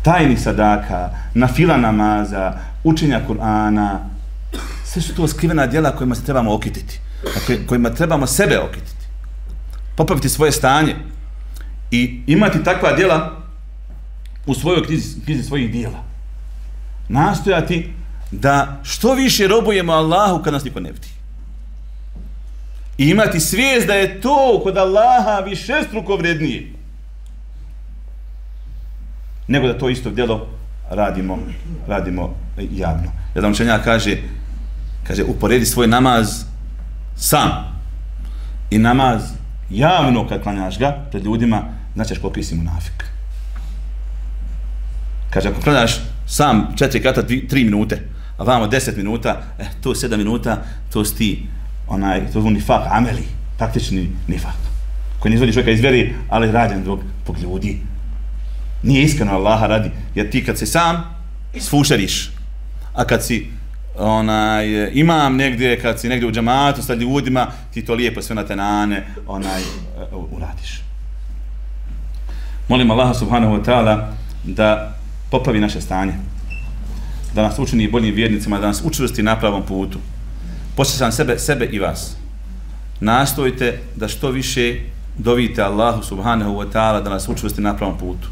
Tajni sadaka, na fila namaza, učenja Kur'ana. Sve su to skrivena dijela kojima se trebamo okititi. Kojima trebamo sebe okititi. Popraviti svoje stanje. I imati takva dijela u svojoj knjizi, knjizi svojih dijela. Nastojati da što više robujemo Allahu kad nas niko ne vidi. I imati svijest da je to kod Allaha više struko vrednije. Nego da to isto djelo radimo, radimo javno. Jedan učenjak kaže, kaže, uporedi svoj namaz sam i namaz javno kad klanjaš ga pred ljudima, značiš koliko si munafik. Kaže, ako klanjaš sam četiri kata, tri minute, a vamo deset minuta, eh, to 7 minuta, to si ti onaj, to je nifak, ameli, praktični nifak, koji ne izvodi čovjeka iz vjeri, ali rađen zbog, zbog ljudi. Nije iskreno Allaha radi, jer ti kad se sam sfušeriš, a kad si onaj, imam negdje, kad si negdje u džamatu sa ljudima, ti to lijepo sve na tenane onaj, eh, uradiš. Molim Allaha subhanahu wa ta'ala da popravi naše stanje, da nas učini boljim vjernicima, da nas učvrsti na pravom putu posjećam sebe, sebe i vas. Nastojite da što više dovite Allahu subhanahu wa ta'ala da nas učvrsti na pravom putu.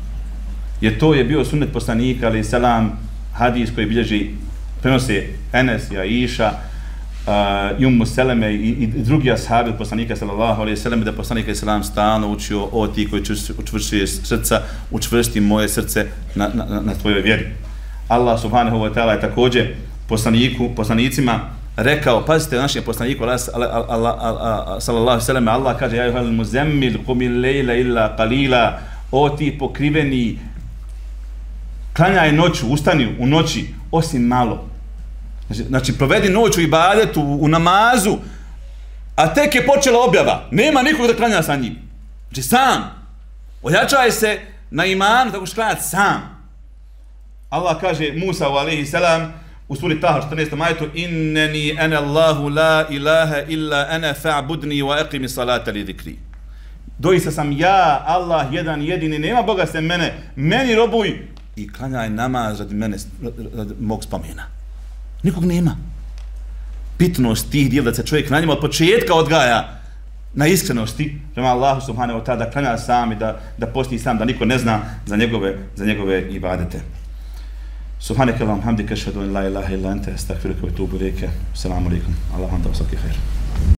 Jer to je bio sunnet poslanika, ali selam, hadis koji bilježi, prenose Enes i Aisha, uh, Jummu Seleme i, i drugi ashabi od poslanika sallallahu alaihi sallam, da poslanika sallam stalno učio o ti koji učvršuje srca, učvrsti moje srce na, na, na tvojoj vjeri. Allah subhanahu wa ta'ala je također poslaniku, poslanicima rekao, pazite, našem poslaniku, sallallahu sallam, Allah kaže, ja juhal muzemmil, kumil lejla illa qalila, o ti pokriveni, klanjaj noću, ustani u noći, osim malo. Znači, znači provedi noć u ibadetu, u, u namazu, a tek je počela objava. Nema nikog da klanja sa njim. Znači sam. Ojačaj se na imanu, tako što klanjati sam. Allah kaže Musa u alaihi salam u suri Taha 14. majetu Inneni ene Allahu la ilaha illa ene fa'budni wa eqimi salata li dhikri. Doista sam ja, Allah, jedan jedini, nema Boga sem mene, meni robuj i klanjaj namaz radi mene, radi mog spomena. Nikog nema. Pitnost tih dijela da se čovjek na njima od početka odgaja na iskrenosti prema Allahu subhanahu wa ta'ala da klanja sam i da, da posti sam, da niko ne zna za njegove, za njegove ibadete. Subhanaka wa hamdika ashhadu an la ilaha illa anta astaghfiruka wa atubu ilayk. Assalamu alaykum. Allahu anta wasaki khair.